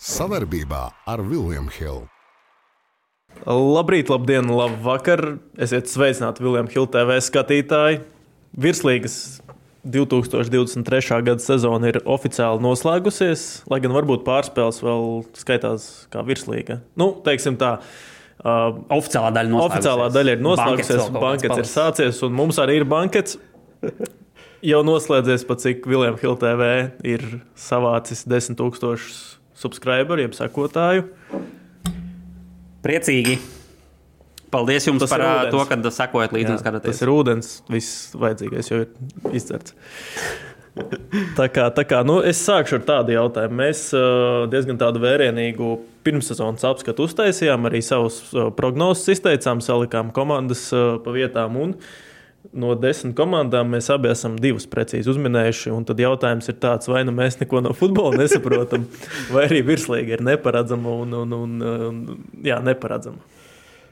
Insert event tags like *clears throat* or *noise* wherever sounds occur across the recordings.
Savarbībā ar Vilniņu Hildu. Labrīt, labdien, labvakar! Esiet sveicināti Viljams Hilde TV skatītāji. Virslīgas 2023. gada sezona ir oficiāli noslēgusies, lai gan varbūt pārspēles vēl skaitās kā virslīga. Nu, teiksim tā. Uh, oficiālā daļa, oficiālā daļa ir noslēgusies, bankets ir sācies, un mums arī ir bankets. Jau noslēdzies, pat cik Viljams Hilde TV ir savācis 10,000 subscriberu, jeb sekotāju. Priecīgi! Paldies jums tas par ūdens. to, ka sekojat līdzi un skatāties. Tas ir ūdens, viss vajadzīgais jau ir izdzerts. tā kā, tā kā nu, es sākšu ar tādu jautājumu. Mēs uh, diezgan tādu vērienīgu pirmssezonas apskatu uztaisījām, arī savus uh, prognozes izteicām, salikām komandas uh, pa vietām. Un, No desmit komandām mēs abi esam divas precīzi uzminējuši. Tad jautājums ir tāds, vai nu mēs neko no futbola *laughs* nesaprotam, vai arī virslīga ir neparedzama un, un, un, un jā, neparedzama.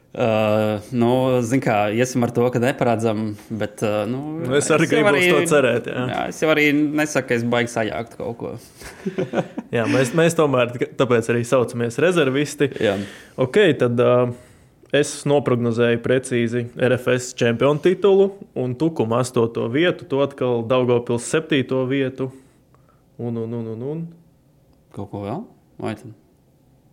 Uh, nu, Zinām, kā iesim ar to, ka neparedzam. Bet, uh, nu, nu, es arī es gribu arī, to cerēt. Jā. Jā, es jau arī nesaku, ka es baigi sajākt kaut ko. *laughs* jā, mēs, mēs tomēr tāpēc arī saucamies rezervisti. Jā. Ok, tad uh, es noprognozēju precīzi RFS čempionu titulu un Tukuma 8. vietu, to atkal Daugopils 7. vietu. Un, un, un, un, un. Kaut ko vēl? Vai tad?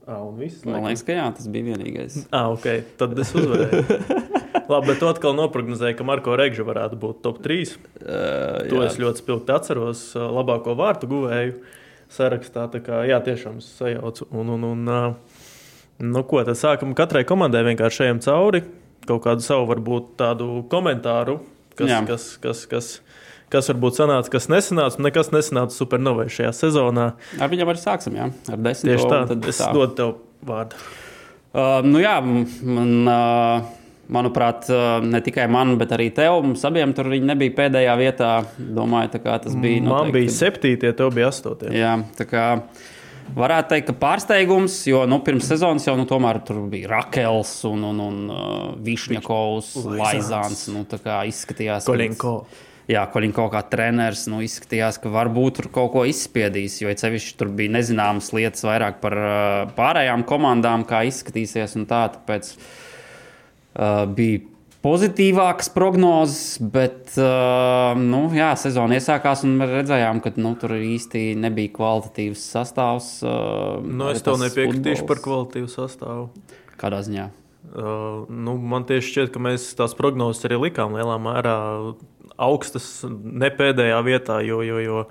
Ah, un viss. Man liekas, ka jā, tas bija vienīgais. Ah, ok, tad es uzvarēju. *laughs* Labi, bet tu atkal noprognozēji, ka Marko Regža varētu būt top 3. Uh, to jā. es ļoti spilgti atceros. Labāko vārtu guvēju sarakstā. Tā kā jā, tiešām sajaucu. Un, un, un, nu, ko tad sākam katrai komandai vienkārši ejam cauri. Kaut kādu savu, varbūt tādu komentāru, kas, jā. kas, kas, kas, kas varbūt sanāca, kas nesanāca. Nekas nesanāca supernovai šajā sezonā. Ar viņam arī sāksim, jā, ar desmit. Tieši tā, tad es tā. dodu tev vārdu. Uh, nu jā, man, uh, manuprāt, uh, ne tikai man, bet arī tev. Mums abiem tur nebija pēdējā vietā. Domāju, tas bija. Noteikti. Man bija septītie, tev bija astotie. Jā, tā kā. Varētu teikt, ka pārsteigums, jo nu, pirms sezonas jau nu, tur bija Rakels un, un, un uh, Višņakovs, Laizāns. Nu, izskatījās, ir jā, Koļņko kā treneris nu, izskatījās, ka varbūt tur kaut ko izspiedīs. Jo cevišķi tur bija nezināmas lietas vairāk par uh, pārējām komandām, kā izskatīsies. Tā, tāpēc uh, bija pozitīvākas prognozes, bet uh, nu, jā, sezona iesākās un mēs redzējām, ka nu, tur īsti nebija kvalitatīvs sastāvs. Uh, nu, es tev nepiekritīšu par kvalitatīvu sastāvu. Kādā ziņā? Uh, nu, man tieši šķiet, ka mēs tās prognozes arī likām lielā mērā augstas, ne pēdējā vietā, jo, jo, jo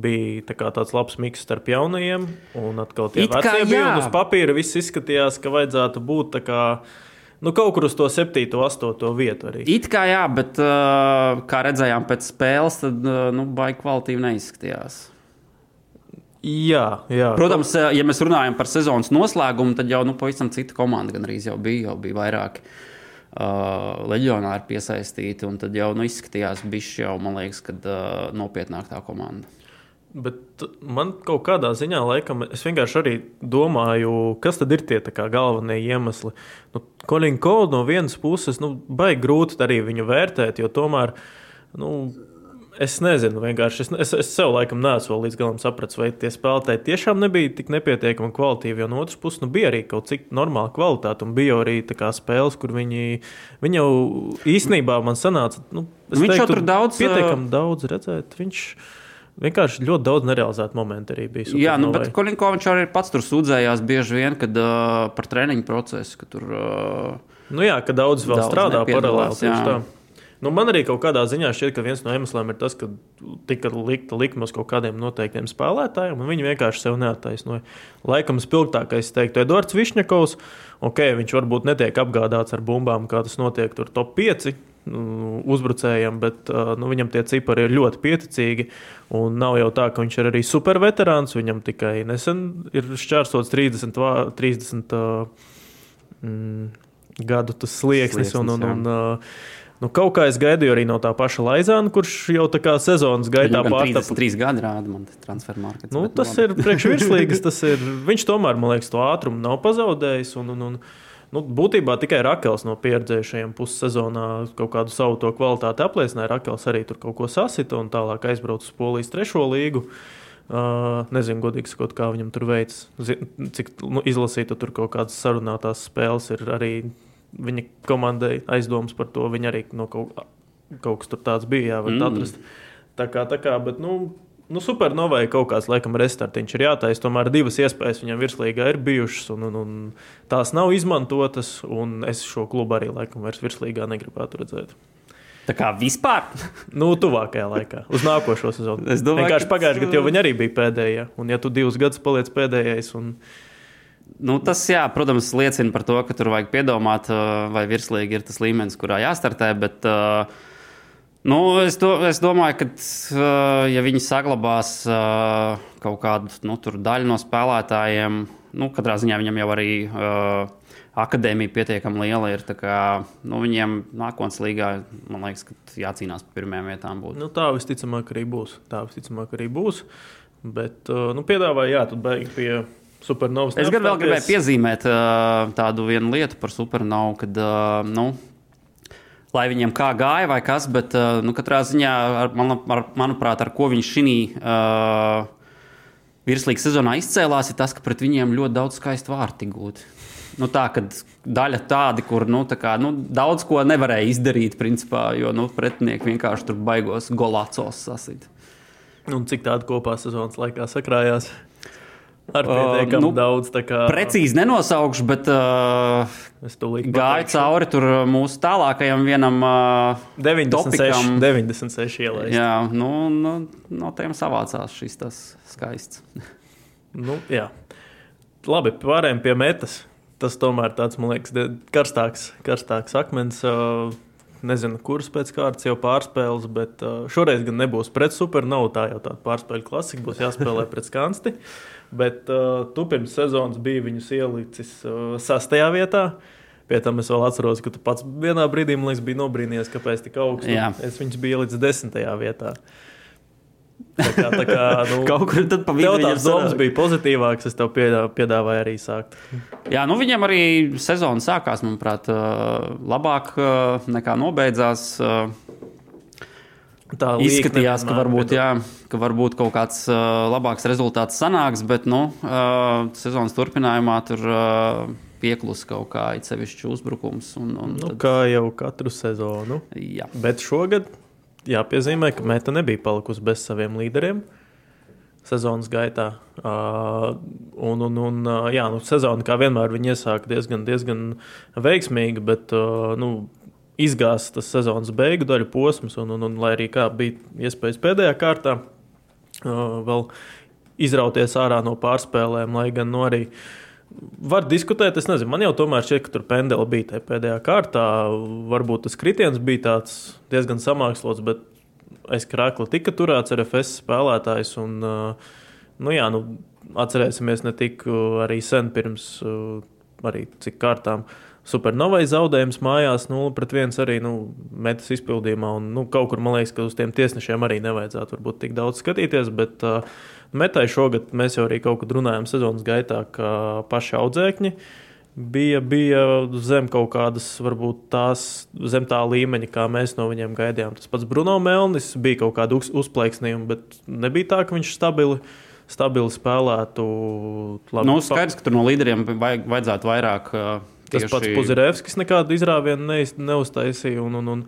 bija tā tāds labs miks starp jaunajiem. Un atkal tie vecie bija. Uz papīra viss izskatījās, ka vajadzētu būt tā kā. Nu, kaut kur uz to 7, 8 vietu arī. It kā jā, bet kā redzējām pēc spēles, tad nu, baigi kvalitīvi neizskatījās. Jā, jā. Protams, ja mēs runājam par sezonas noslēgumu, tad jau nu, pavisam cita komanda gan arī jau bija, jau bija vairāki. Uh, uh, leģionāri piesaistīti. Tad jau nu, izskatījās, bišķi jau, man liekas, kad uh, nopietnāk tā komanda. Bet man kaut kādā ziņā, laikam, es vienkārši arī domāju, kas tad ir tie galvenie iemesli. Nu, Kolinko no vienas puses, nu, baigi grūti arī viņu vērtēt, jo tomēr. Nu, Es nezinu, vienkārši es, es, es sev laikam neesmu līdz galam sapratis, vai tie spēlētāji tiešām nebija tik nepietiekami kvalitīvi. Jo no otras puses, nu, bija arī kaut cik normāla kvalitāte, un bija arī spēles, kur viņi, viņi jau īstenībā man sanāca. Nu, viņš teiktu, jau tur daudz, pietiekami daudz redzēt. Viņš, Vienkārši ļoti daudz nerealizētu momentu arī bija. Jā, nu, bet Kolinkovičs arī pats tur sūdzējās bieži vien kad, uh, par treniņu procesu. Ka tur, uh, nu jā, ka daudz vēl daudz strādā paralēli. Nu, man arī kaut kādā ziņā šķiet, ka viens no iemesliem ir tas, ka tika likta likme uz kaut kādiem noteiktiem spēlētājiem, un viņi vienkārši sev neattaisnoja. Laikam spilgtākais, teiktu, Edvards Višņakovs. Ok, viņš varbūt netiek apgādāts ar bumbām, kā tas notiek tur top 5 nu, uzbrucējiem, bet nu, viņam tie cipari ir ļoti pieticīgi. Un nav jau tā, ka viņš ir arī superveterāns. Viņam tikai nesen ir šķērsots 30, 30 mm, gadu tas slieksnis. slieksnis un, un, un, un, Nu, kaut kā es gaidīju arī no tā paša Laizāna, kurš jau tā kā sezonas gaitā pārtapu. 33 gadi rāda man transfermarkets. Nu, tas nu, ir priekšvirslīgas, *laughs* tas ir, viņš tomēr, man liekas, to ātrumu nav pazaudējis. Un, un, un, nu, būtībā tikai Rakels no pieredzējušajiem pussezonā kaut kādu savu to kvalitāti apliecināja. Rakels arī tur kaut ko sasita un tālāk aizbrauca uz Polijas trešo līgu. Uh, nezinu, godīgi sakot, kā viņam tur veids. Cik nu, izlasīta tur kaut kādas sarunātās spēles ir arī viņa komandai aizdomas par to. Viņa arī no kaut, kaut kas tāds bija, jā, var mm. atrast. Tā kā, tā kā, bet, nu, Nu, supernovai kaut kāds laikam restartiņš ir jātaisa. Tomēr divas iespējas viņam virslīgā ir bijušas, un, un, un tās nav izmantotas. Es šo klubu arī laikam vairs virslīgā negribētu redzēt. Tā kā vispār? *laughs* nu, tuvākajā laikā, uz nākošo sezonu. Es domāju, ka pagājušajā gadā jau viņi arī bija pēdējie. Un, ja tu divus gadus paliec pēdējais, un... nu, tas, jā, protams, liecina par to, ka tur vajag piedomāt, vai virslīgi ir tas līmenis, kurā jāstartē. Bet, nu, es, do, es domāju, ka, ja viņi saglabās kaut kādu nu, daļu no spēlētājiem, nu, katrā ziņā viņam jau arī akadēmija pietiekami liela ir. Kā, nu, viņiem nākotnes līgā, man liekas, ka jācīnās par pirmajām vietām. Būt. Nu, tā visticamāk arī būs. Tā visticamāk arī būs. Bet, nu, piedāvāju, jā, tad beigās pie supernovas. Es gan vēl gribēju piezīmēt uh, tādu vienu lietu par supernovu, kad, uh, nu, lai viņiem kā gāja vai kas, bet, nu, katrā ziņā, ar, man, ar, manuprāt, ar ko viņš šī uh, virslīgas sezonā izcēlās, ir tas, ka pret viņiem ļoti daudz skaistu vārtu gūt nu, tā, daļa tādi, kur nu, tā kā, nu, daudz ko nevarēja izdarīt, principā, jo nu, pretinieki vienkārši tur baigos golācos sasit. Un cik tādu kopā sezonas laikā sakrājās? Ar pietiekami uh, nu, daudz. Kā... Precīzi nenosaukšu, bet uh, gāju cauri tur mūsu tālākajam vienam uh, 96, topikam. 96 ielai. Jā, nu, nu, no tiem savācās šis tas skaists. *laughs* nu, jā. Labi, pārējiem pie metas tas tomēr tāds, man liekas, karstāks, karstāks akmens. Nezinu, kuras pēc kārtas jau pārspēles, bet šoreiz gan nebūs pret super. Nav tā jau tāda pārspēļu klasika, būs jāspēlē pret skansti. Bet uh, tu pirms sezonas biji viņus ielicis uh, sastajā vietā. Pie tam es vēl atceros, ka tu pats vienā brīdī liekas, biji nobrīnījies, kāpēc tik augstu. Es viņus biju ielicis desmitajā vietā. Tā kā, tā kā, *laughs* nu, Kaut kur tad pa vidu tās domas bija pozitīvākas, es tev piedāvāju arī sākt. Jā, nu viņam arī sezona sākās, manuprāt, labāk nekā nobeidzās. Tā izskatījās, ka varbūt, jā, ka varbūt kaut kāds uh, labāks rezultāts sanāks, bet nu, uh, sezonas turpinājumā tur uh, pieklus kaut kā īpašs uzbrukums. Un, un nu, tad... Kā jau katru sezonu. Jā. Bet šogad jāpiezīmē, ka Meta nebija palikusi bez saviem līderiem sezonas gaitā. Uh, un, un, un, jā, nu, sezona, kā vienmēr, iesāka diezgan, diezgan veiksmīgi, bet uh, nu, izgāzās tas sezonas beigu daļu posms, un, un, un lai arī kā bija iespējas pēdējā kārtā uh, vēl izrauties ārā no pārspēlēm, lai gan no nu, arī uh, Var diskutēt, es nezinu, man jau tomēr šķiet, ka tur pendeli bija tajā pēdējā kārtā. Varbūt tas kritiens bija diezgan samākslots, bet aiz krākla tika turēts RFS spēlētājs. Un, nu, jā, nu, atcerēsimies ne tik arī sen pirms arī cik kārtām. Supernovai zaudējums mājās 0 pret 1 arī nu, metas izpildījumā. Un, nu, kaut kur man liekas, ka uz tiem tiesnešiem arī nevajadzētu varbūt tik daudz skatīties. Bet, uh, Metai šogad mēs jau arī kaut kad runājām sezonas gaitā, ka paši audzēkņi bija, bija zem kaut kādas, varbūt tās zem tā līmeņa, kā mēs no viņiem gaidījām. Tas pats Bruno Melnis bija kaut kāda uz, uzplaiksnījuma, bet nebija tā, ka viņš stabili. Stabili spēlētu. Labi, nu, skaidrs, ka tur no līderiem vajag, vajadzētu vairāk. Tieši... Tas pats Puzirevskis nekādu izrāvienu neuztaisīja. Un, un, un,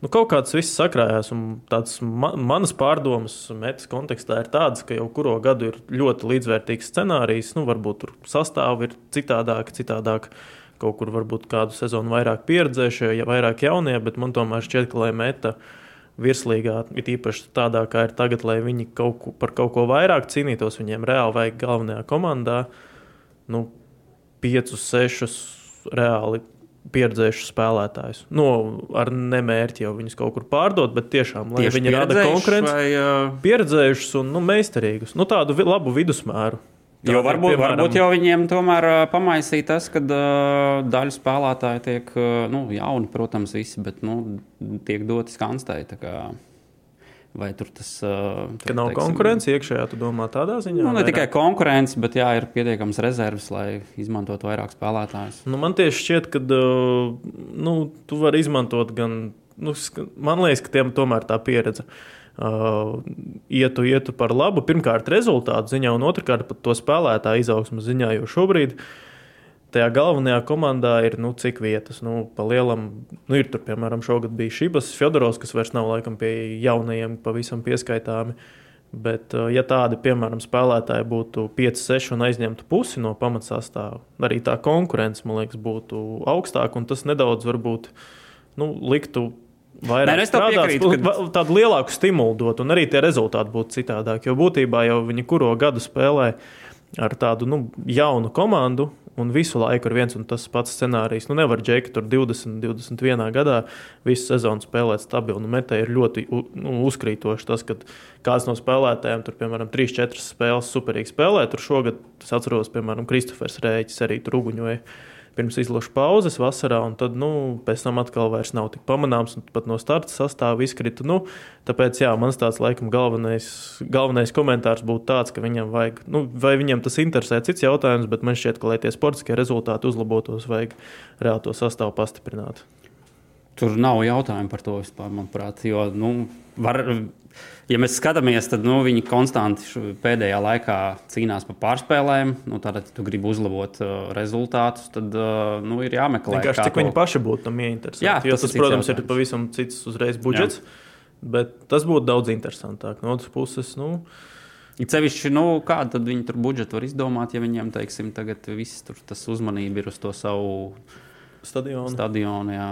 Nu, kaut kāds viss sakrājās, un tāds ma manas pārdomas metas kontekstā ir tādas, ka jau kuru gadu ir ļoti līdzvērtīgs scenārijs. Nu, varbūt tur sastāvdaļa ir citādāka, citādāk. Kaut kur varbūt kādu sezonu vairāk pieredzējušie, ja vairāk jaunie, bet man tomēr šķiet, ka lai meta virslīgā, it īpaši tādā, kā ir tagad, lai viņi kaut ko, par kaut ko vairāk cīnītos, viņiem reāli vajag galvenajā komandā nu, piecus, sešus reāli pieredzējušus spēlētājus. Nu, ar nemērķi jau viņus kaut kur pārdot, bet tiešām, lai Tieši viņi rada konkurenci, vai, uh... pieredzējušus un nu, meistarīgus, nu, tādu vi labu vidusmēru. Tā jo varbūt, piemēram, varbūt jau viņiem tomēr pamaisīja tas, ka uh, daļa spēlētāju tiek, uh, nu, jauni, protams, visi, bet nu, tiek doti skanstēji. Vai tur tas uh, tur, ka nav teiksim, konkurence iekšējā, tu domā tādā ziņā? Nu, ne tikai konkurence, bet jā, ir pietiekams rezerves, lai izmantotu vairāk spēlētājus. Nu, man tieši šķiet, ka uh, nu, tu vari izmantot gan, nu, man liekas, ka tiem tomēr tā pieredze. uh, ietu, ietu par labu. Pirmkārt, rezultātu ziņā, un otrkārt, pat to spēlētāju izaugsmu ziņā, jo šobrīd tajā galvenajā komandā ir nu, cik vietas. Nu, pa lielam, nu, ir tur, piemēram, šogad bija Šibas, Fjodorovs, kas vairs nav laikam pie jaunajiem pavisam pieskaitāmi. Bet, ja tādi, piemēram, spēlētāji būtu 5, 6 un aizņemtu pusi no pamatsastāvā, arī tā konkurence, man liekas, būtu augstāka un tas nedaudz varbūt nu, liktu vairāk Nē, nu, strādāt, piekrītu, ka... tādu lielāku stimulu dot, un arī tie rezultāti būtu citādāki. Jo būtībā jau viņi kuro gadu spēlē ar tādu nu, jaunu komandu, un visu laiku ir viens un tas pats scenārijs. Nu, nevar džeki tur 20, 21 gadā visu sezonu spēlēt stabilu. Nu, metē ir ļoti nu, uzkrītoši tas, ka kāds no spēlētājiem tur, piemēram, 3-4 spēles superīgi spēlē. Tur šogad, es atceros, piemēram, Kristofers Rēķis arī tur uguņoja pirms izlaša pauzes vasarā, un tad nu, pēc tam atkal vairs nav tik pamanāms, un pat no starta sastāvā izkrita. Nu, tāpēc, jā, mans tāds laikam galvenais, galvenais komentārs būtu tāds, ka viņam vajag, nu, vai viņam tas interesē, cits jautājums, bet man šķiet, ka, lai tie sportiskie rezultāti uzlabotos, vajag reāli to sastāvu pastiprināt. Tur nav jautājumu par to vispār, manuprāt. Jo, nu, var, ja mēs skatāmies, tad nu, viņi konstanti pēdējā laikā cīnās par pārspēlēm. Nu, tad, ja tu gribi uzlabot uh, rezultātus, tad uh, nu, ir jāmeklē. Vienkārši cik to... viņi paši būtu tam ieinteresēti. Jā, tas, tas protams, jautājums. ir pavisam cits uzreiz budžets. Jā. Bet tas būtu daudz interesantāk. No otras puses, nu, Cevišķi, nu, kādu tad viņi tur budžetu var izdomāt, ja viņiem, teiksim, tagad viss tur tas uzmanība ir uz to savu stadionu. stadionu jā,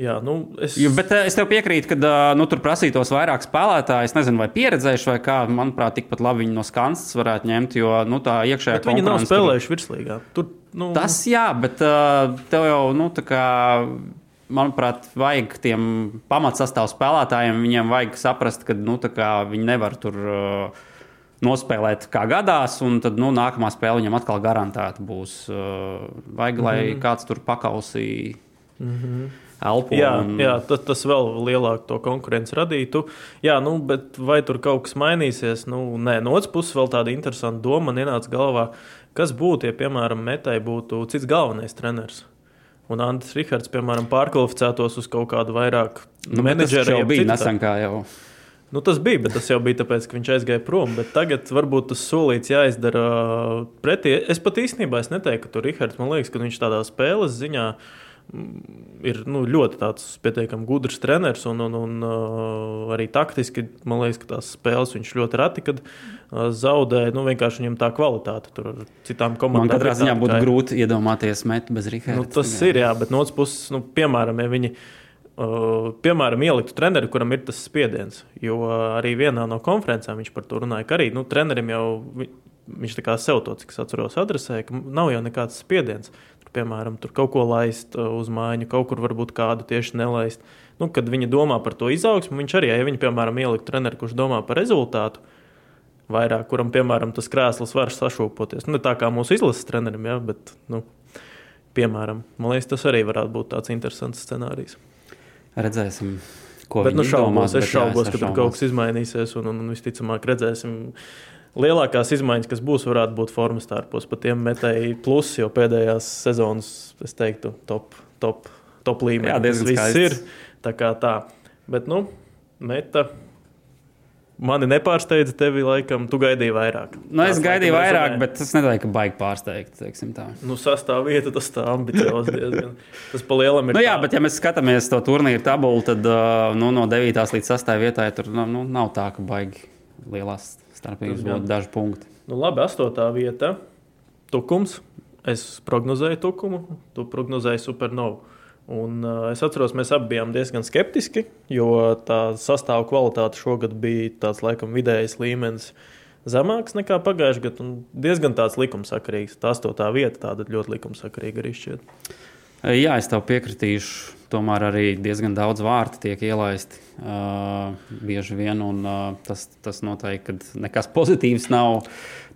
Jā, nu, es... Jo, bet eh, es tev piekrītu, ka nu, tur prasītos vairāk spēlētāju. Es nezinu, vai pieredzējuši, vai kā. Manuprāt, tikpat labi viņi no skanstas varētu ņemt, jo nu, tā iekšējā konkurence. Viņi nav spēlējuši tur... virslīgā. Tur, nu... Tas jā, bet uh, tev jau, nu, tā kā. Manuprāt, vajag tiem pamatsastāvā spēlētājiem, viņiem vajag saprast, ka nu, viņi nevar tur uh, nospēlēt kā gadās, un tad nu, nākamā spēle viņam atkal garantēta būs. Uh, vajag, lai mm -hmm. kāds tur pakausī. Mm -hmm elpo. Jā, un... jā tas, tas vēl lielāku to konkurenci radītu. Jā, nu, bet vai tur kaut kas mainīsies? Nu, nē, no otras puses, vēl tāda interesanta doma man ienāca galvā. Kas būtu, ja, piemēram, metai būtu cits galvenais treneris? Un Andris Rihards, piemēram, pārkvalificētos uz kaut kādu vairāk nu, menedžera. Jau bija nesen kā jau. Nu, tas bija, bet tas jau bija tāpēc, ka viņš aizgāja prom. Bet tagad varbūt tas solīts jāizdara pretī. Es pat īstenībā es neteiktu, ka tur Rihards, man liekas, ka viņš tādā spēles ziņā uh, ir nu, ļoti pietiekami gudrs treneris un, un, un uh, arī taktiski. Man liekas, ka tās spēles viņš ļoti reti uh, zaudē. Nu, vienkārši viņam tā kvalitāte tur citām komandām. Man katrā ziņā būtu grūti iedomāties metu bez Rīgas. Nu, tas jā. ir, jā, bet no otras puses, nu, piemēram, ja viņi. Uh, piemēram, ieliktu treneri, kuram ir tas spiediens. Jo uh, arī vienā no konferencēm viņš par to runāja, arī nu, trenerim jau viņš tā kā sev to, cik es atceros, adresēja, ka nav jau nekāds spiediens. Uh, piemēram, kaut ko laist uh, uz mājiņu, kaut kur varbūt kādu tieši nelaist. Nu, kad viņi domā par to izaugsmu, viņš arī, ja viņi, piemēram, ielikt treneru, kurš domā par rezultātu, vairāk, kuram, piemēram, tas krēsls var sašūpoties. Nu, tā kā mūsu izlases trenerim, ja, bet, nu, piemēram, man liekas, tas arī varētu būt tāds interesants scenārijs. Redzēsim. Bet, nu, šaubos, es šaubos, ka tur kaut kas izmainīsies, un, un, un visticamāk redzēsim lielākās izmaiņas, kas būs, varētu būt formas tārpos. Pat tiem metēji plus, jo pēdējās sezonas, es teiktu, top, top, top līmenī. Jā, diezgan viss ir. Tā kā tā. Bet, nu, meta. Mani nepārsteidza tevi, laikam, tu gaidīji vairāk. Nu, es Tās gaidīju vairāk, rezonē. bet es nedomāju, ka baigi pārsteigt. Nu, sastāvvieta tas tā ambiciozs diezgan. Tas pa lielam ir. Nu, jā, tā. bet ja mēs skatāmies to turnīru tabulu, tad nu, no 9. līdz 6. vietai tur nu, nu, nav tā, ka baigi lielās Starpības būtu daži punkti. Nu, labi, astotā vieta. Tukums. Es prognozēju tukumu, tu prognozēji supernovu. Un, uh, es atceros, mēs abi bijām diezgan skeptiski, jo tā sastāvā kvalitāte šogad bija tāds laikam vidējs līmenis zemāks nekā pagājušajā gadā. Diezgan tāds likumsakarīgs. Tā astotā vieta tāda ļoti likumsakarīga arī šķiet. Jā, es tev piekritīšu. Tomēr arī diezgan daudz vārtu tiek ielaisti uh, bieži vien, un uh, tas, tas noteikti nekas pozitīvs nav.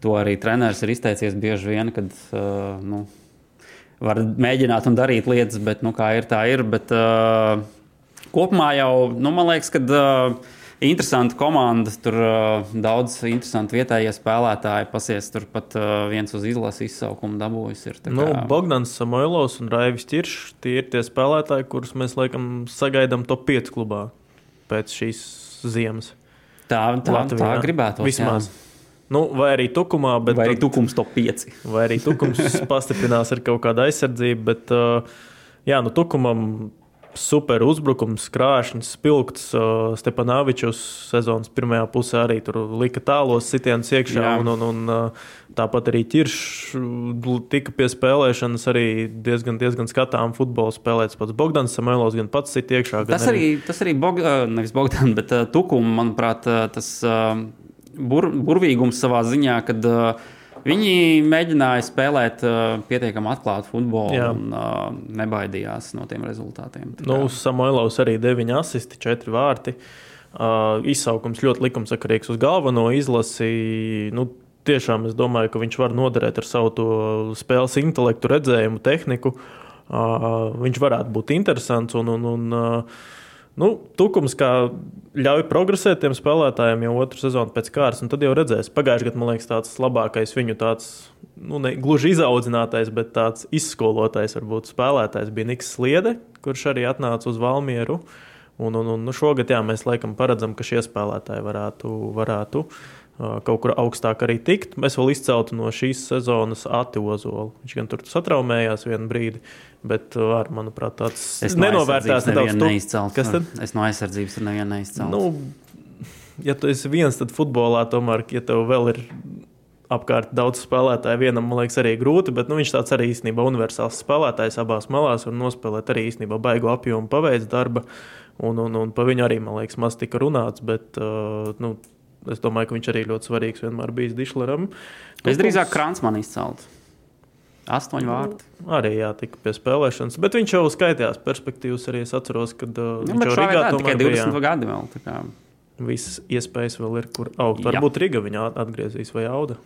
To arī treneris ir izteicies bieži vien, kad uh, nu, var mēģināt un darīt lietas, bet nu, kā ir, tā ir. Bet, uh, kopumā jau nu, man liekas, ka. Uh, interesanta komanda. Tur uh, daudz interesantu vietējie spēlētāji pasies. Tur pat uh, viens uz izlases izsaukumu dabūjis. Ir, nu, kā... Bogdans Samoilovs un Raivis Čiršs tie ir tie spēlētāji, kurus mēs laikam sagaidām top 5 klubā. Pēc šīs ziemas. Tā, tā, Latvijā. tā gribētu vismaz. Jā. Nu, vai arī tukumā, bet. Vai arī tukums top 5. Vai arī tukums *laughs* pastiprinās ar kaut kādu aizsardzību, bet, uh, jā, nu, tukumam super uzbrukums, krāšņs, spilgts. Uh, Stepanāvičs sezonas pirmajā pusē arī tur lika tālos sitienus iekšā. Jā. Un, un, un, uh, tāpat arī ķiršs tika pie spēlēšanas arī diezgan, diezgan skatām futbolu spēlēts. Pats Bogdans Samuēlos gan pats sit iekšā. Tas arī, arī, tas arī Bog, uh, nevis Bogdan, bet uh, Tukuma, manuprāt, uh, tas uh, bur, burvīgums savā ziņā, kad uh, Viņi mēģināja spēlēt uh, pietiekami atklātu futbolu Jā. un uh, nebaidījās no tiem rezultātiem. Nu, Samuēlovs arī 9 asisti, 4 vārti. Uh, izsaukums ļoti likumsakarīgs uz galveno izlasi. Nu, tiešām es domāju, ka viņš var noderēt ar savu spēles intelektu, redzējumu, tehniku. Uh, viņš varētu būt interesants un, un, un uh, Nu, tukums ļauj progresēt tiem spēlētājiem jau otru sezonu pēc kārtas, tad jau redzēs. Pagājušajā gadā, man liekas, tāds labākais viņu tāds, nu, ne gluži izaudzinātais, bet tāds izskolotais, varbūt spēlētājs bija Niks Sliede, kurš arī atnāca uz Valmieru. Un, un, un nu, šogad jā, mēs laikam paredzam, ka šie spēlētāji varētu, varētu uh, kaut kur augstāk arī tikt. Mēs vēl izceltu no šīs sezonas Ati Ozolu. Viņš gan tur satraumējās vienu brīdi, bet var, manuprāt, tāds es nenovērtēts nedaudz neizcelt. Kas tad? Es no aizsardzības tur nevienu neizcelt. Nu, ja tu esi viens, tad futbolā tomēr, ja tev vēl ir apkārt daudz spēlētāju, vienam, man liekas, arī grūti, bet nu, viņš tāds arī īstenībā universāls spēlētājs abās malās un nospēlēt arī īstenībā baigo apjomu paveids darba. Un, un, un par viņu arī, man liekas, maz tika runāts, bet uh, nu, Es domāju, ka viņš arī ļoti svarīgs vienmēr bijis Dišleram. Es drīzāk Kransmanu izceltu. Astoņu vārtu. Nu, arī jā, tika pie spēlēšanas. Bet viņš jau skaitījās perspektīvas. Arī es atceros, kad uh, ja, viņš jau Rīgā tā, tikai 20 bija, gadi vēl. Visas iespējas vēl ir, kur augt. Varbūt Riga viņa atgriezīs vai auda.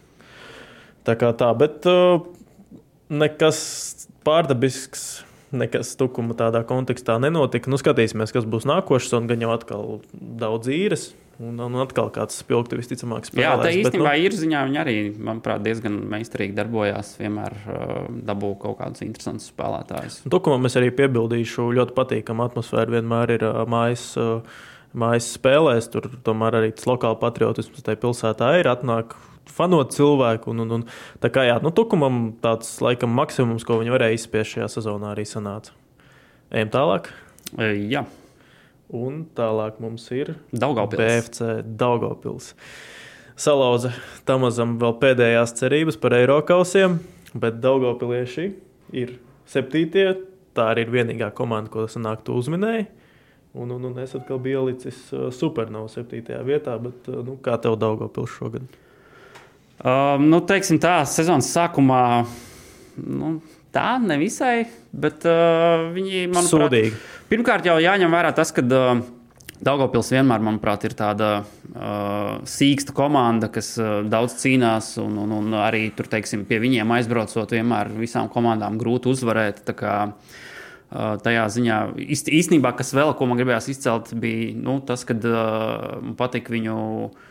Tā kā tā, bet uh, nekas pārdabisks nekas tukuma tādā kontekstā nenotika. Nu, skatīsimies, kas būs nākošais, un gan jau atkal daudz īres. Un, un atkal kāds spilgti visticamāk spēlēs. Jā, tā īstenībā bet, nu, ir ziņā. Viņi arī, manuprāt, diezgan meistarīgi darbojās. Vienmēr uh, dabū kaut kādus interesantus spēlētājus. Tukumam es arī piebildīšu, ļoti patīkama atmosfēra vienmēr ir uh, mājas. Uh, Mājas spēlēs, tur tomēr arī tas lokāla patriotisms tajā pilsētā ir. Atnāk fanot cilvēku. Un, un, un, tā kā jā, nu, Tukumam tāds laikam maksimums, ko viņi varēja izspiest šajā sezonā, arī sanāca. Ejam tālāk. E, jā. Un tālāk mums ir Daugopils. BFC Daugopils. Salauza Tamazam vēl pēdējās cerības par Eiropausiem, bet Daugopilieši ir septītie. Tā arī ir vienīgā komanda, ko sanāk tu uzminēji. Un, un, un es atkal biju ielicis uh, supernovā septītajā vietā, bet uh, nu, kā tev Daugopils šogad? Um, nu, teiksim tā, sezonas sākumā. Nu, tā nevisai, bet uh, viņi man Sūdīgi. Pirmkārt, jau jāņem vērā tas, ka uh, Daugopils vienmēr, manuprāt, ir tāda uh, sīksta komanda, kas uh, daudz cīnās, un, un, un arī tur, teiksim, pie viņiem aizbraucot, vienmēr visām komandām grūti uzvarēt. Kā, uh, tajā ziņā īstenībā, kas vēl, ko man gribējās izcelt, bija nu, tas, ka uh, man patīk viņu uh,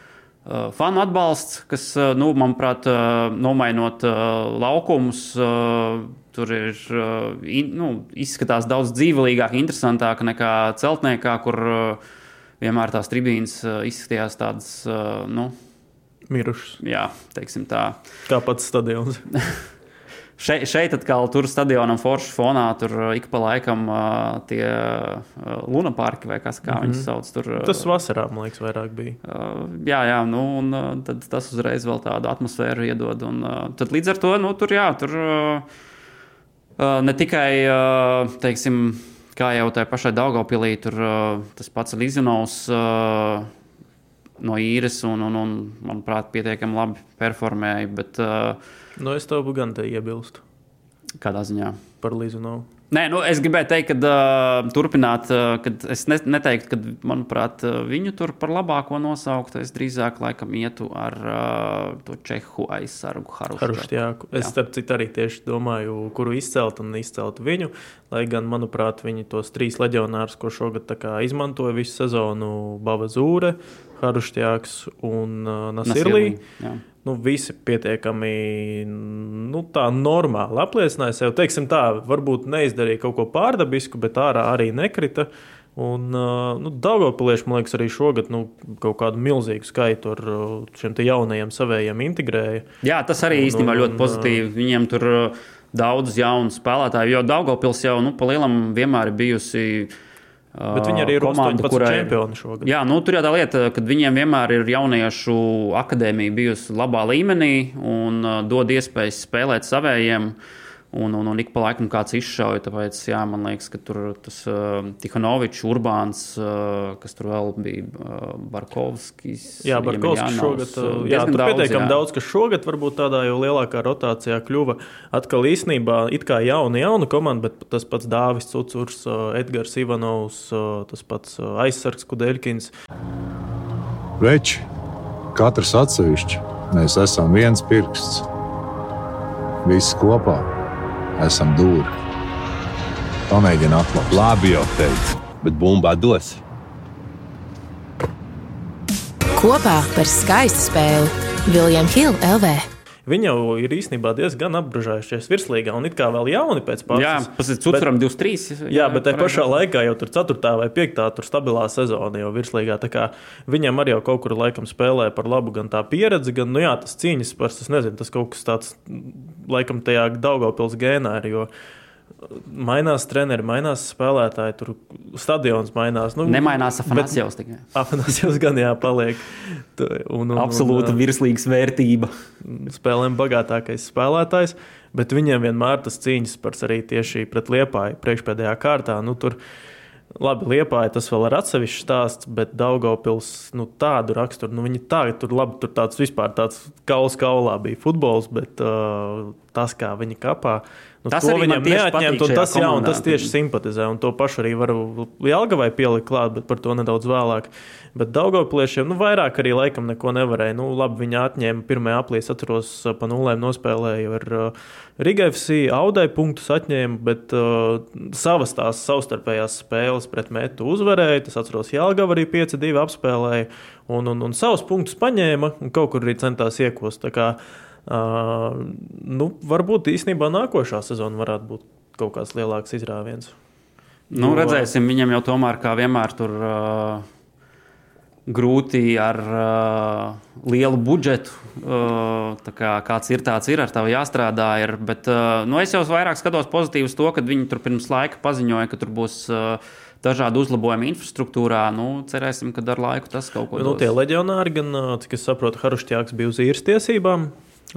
fanu atbalsts, kas, nu, manuprāt, nomainot laukumus, tur ir nu, izskatās daudz dzīvelīgāk, interesantāk nekā celtniekā, kur vienmēr tās tribīnas izskatījās tādas, nu, mirušas. Jā, teiksim tā. Kā pats stadions. *laughs* Šeit, šeit atkal tur stadionam foršu fonā tur uh, ik pa laikam uh, tie uh, lunaparki vai kas kā mm -hmm. viņus sauc. Tur, uh, Tas vasarā, man liekas, vairāk bija. Uh, jā, jā, nu, un uh, tad tas uzreiz vēl tādu atmosfēru iedod. Un, uh, tad līdz ar to, nu, tur jā, tur uh, uh, ne tikai, uh, teiksim, kā jau tajā pašai Daugavpilī, tur uh, tas pats Līzinovs. Uh, no īres, un, un, un manuprāt, pietiekami labi performēja. Bet, uh, Nu, es tev gan te iebilstu. Kādā ziņā? Par Līzu nav. Nē, nu, es gribēju teikt, ka uh, turpināt, uh, kad es ne, neteiktu, ka, manuprāt, uh, viņu tur par labāko nosaukt. Es drīzāk laikam ietu ar uh, to čehu aizsargu Harušķēku. Es starp citu arī tieši domāju, kuru izcelt un izcelt viņu. Lai gan, manuprāt, viņi tos trīs leģionārus, ko šogad izmantoja visu sezonu, Bava Zūre, Harušķēks un uh, Nasirlī. Nasirlī nu, visi pietiekami nu, normāli apliecināja sev. Teiksim tā, varbūt neizdarīja kaut ko pārdabisku, bet ārā arī nekrita. Un nu, Dārgopilieši, man liekas, arī šogad nu, kaut kādu milzīgu skaitu ar šiem jaunajiem savējiem integrēja. Jā, tas arī un, īstenībā un, ļoti pozitīvi. Viņiem tur daudz jaunu spēlētāju, jo Dārgopils jau nu, pa lielam vienmēr ir bijusi. Bet viņi arī ir komanda, kurai ir čempioni šogad. Jā, nu, tur jau tā lieta, ka viņiem vienmēr ir jauniešu akadēmija bijusi labā līmenī un uh, dod iespējas spēlēt savējiem. Uh, Un, un, un ik pa laikam kāds izšauja. Tāpēc, jā, man liekas, ka tur tas uh, Tihanovičs, Urbāns, uh, kas tur vēl bija, uh, Barkovskis. Jā, Barkovskis šogad. Uh, jā, tur daudz, pietiekami jā. daudz, kas šogad varbūt tādā jau lielākā rotācijā kļuva. Atkal īstenībā it kā jauna, jauna komanda, bet tas pats Dāvis Cucurs, uh, Edgars Ivanovs, uh, tas pats uh, aizsargs Kudeļkins. Veči, katrs atsevišķi, mēs esam viens pirksts. Visi kopā esam dūri. Pamēģini atklāt. Labi, jau teicu, bet bumbā dos. Kopā par skaistu spēli Viljams Hilde LV. Viņi jau ir īstenībā diezgan apgrūžējušies virslīgā un it kā vēl jauni pēc pāris. Jā, tas ir Cutram 23. Jā, jā bet tajā pašā laikā jau tur 4. vai 5. tur stabilā sezona jau virslīgā. Tā kā viņam arī jau kaut kur laikam spēlē par labu gan tā pieredze, gan, nu jā, tas cīņas par, es nezinu, tas kaut kas tāds laikam tajā Daugavpils gēnā jo mainās treneri, mainās spēlētāji, tur stadions mainās. Nu, Nemainās Afanasjovs tikai. Afanasjovs gan jāpaliek. Un, un, Absolūta virslīgas vērtība. Spēlēm bagātākais spēlētājs, bet viņiem vienmēr tas cīņas pars arī tieši pret Liepāju priekšpēdējā kārtā. Nu, tur, Labi, Liepāja tas vēl ir atsevišķs stāsts, bet Daugopils nu, tādu raksturu, nu viņi tā, tur labi, tur tāds vispār tāds kauls kaulā bija futbols, bet uh, tas, kā viņi kapā, Nu, tas to viņam neatņemt, un tas, jā, un tas tieši simpatizē. Un to pašu arī var Jālgavai pielikt klāt, bet par to nedaudz vēlāk. Bet Daugopliešiem nu, vairāk arī laikam neko nevarēja. Nu, labi, viņi atņēma pirmajā aplī, atceros, pa nulēm nospēlēja ar uh, Riga FC, Audai punktus atņēma, bet uh, savas tās savstarpējās spēles pret metu uzvarēja. Tas atceros, Jālgava arī 5-2 apspēlēja un, un, un savus punktus paņēma un kaut kur arī centās iekost. Uh, nu, varbūt īstenībā nākošā sezona varētu būt kaut kāds lielāks izrāviens. Nu, redzēsim, viņam jau tomēr, kā vienmēr, tur uh, grūti ar uh, lielu budžetu. Uh, kā, kāds ir tāds, ir ar tevi jāstrādā. Ir, bet uh, nu, es jau vairāk skatos pozitīvi uz to, ka viņi tur pirms laika paziņoja, ka tur būs. Uh, dažādi uzlabojumi infrastruktūrā. Nu, cerēsim, ka ar laiku tas kaut ko nu, dos. Tie leģionāri, gan, cik es saprotu, Harušķjāks bija uz īres tiesībām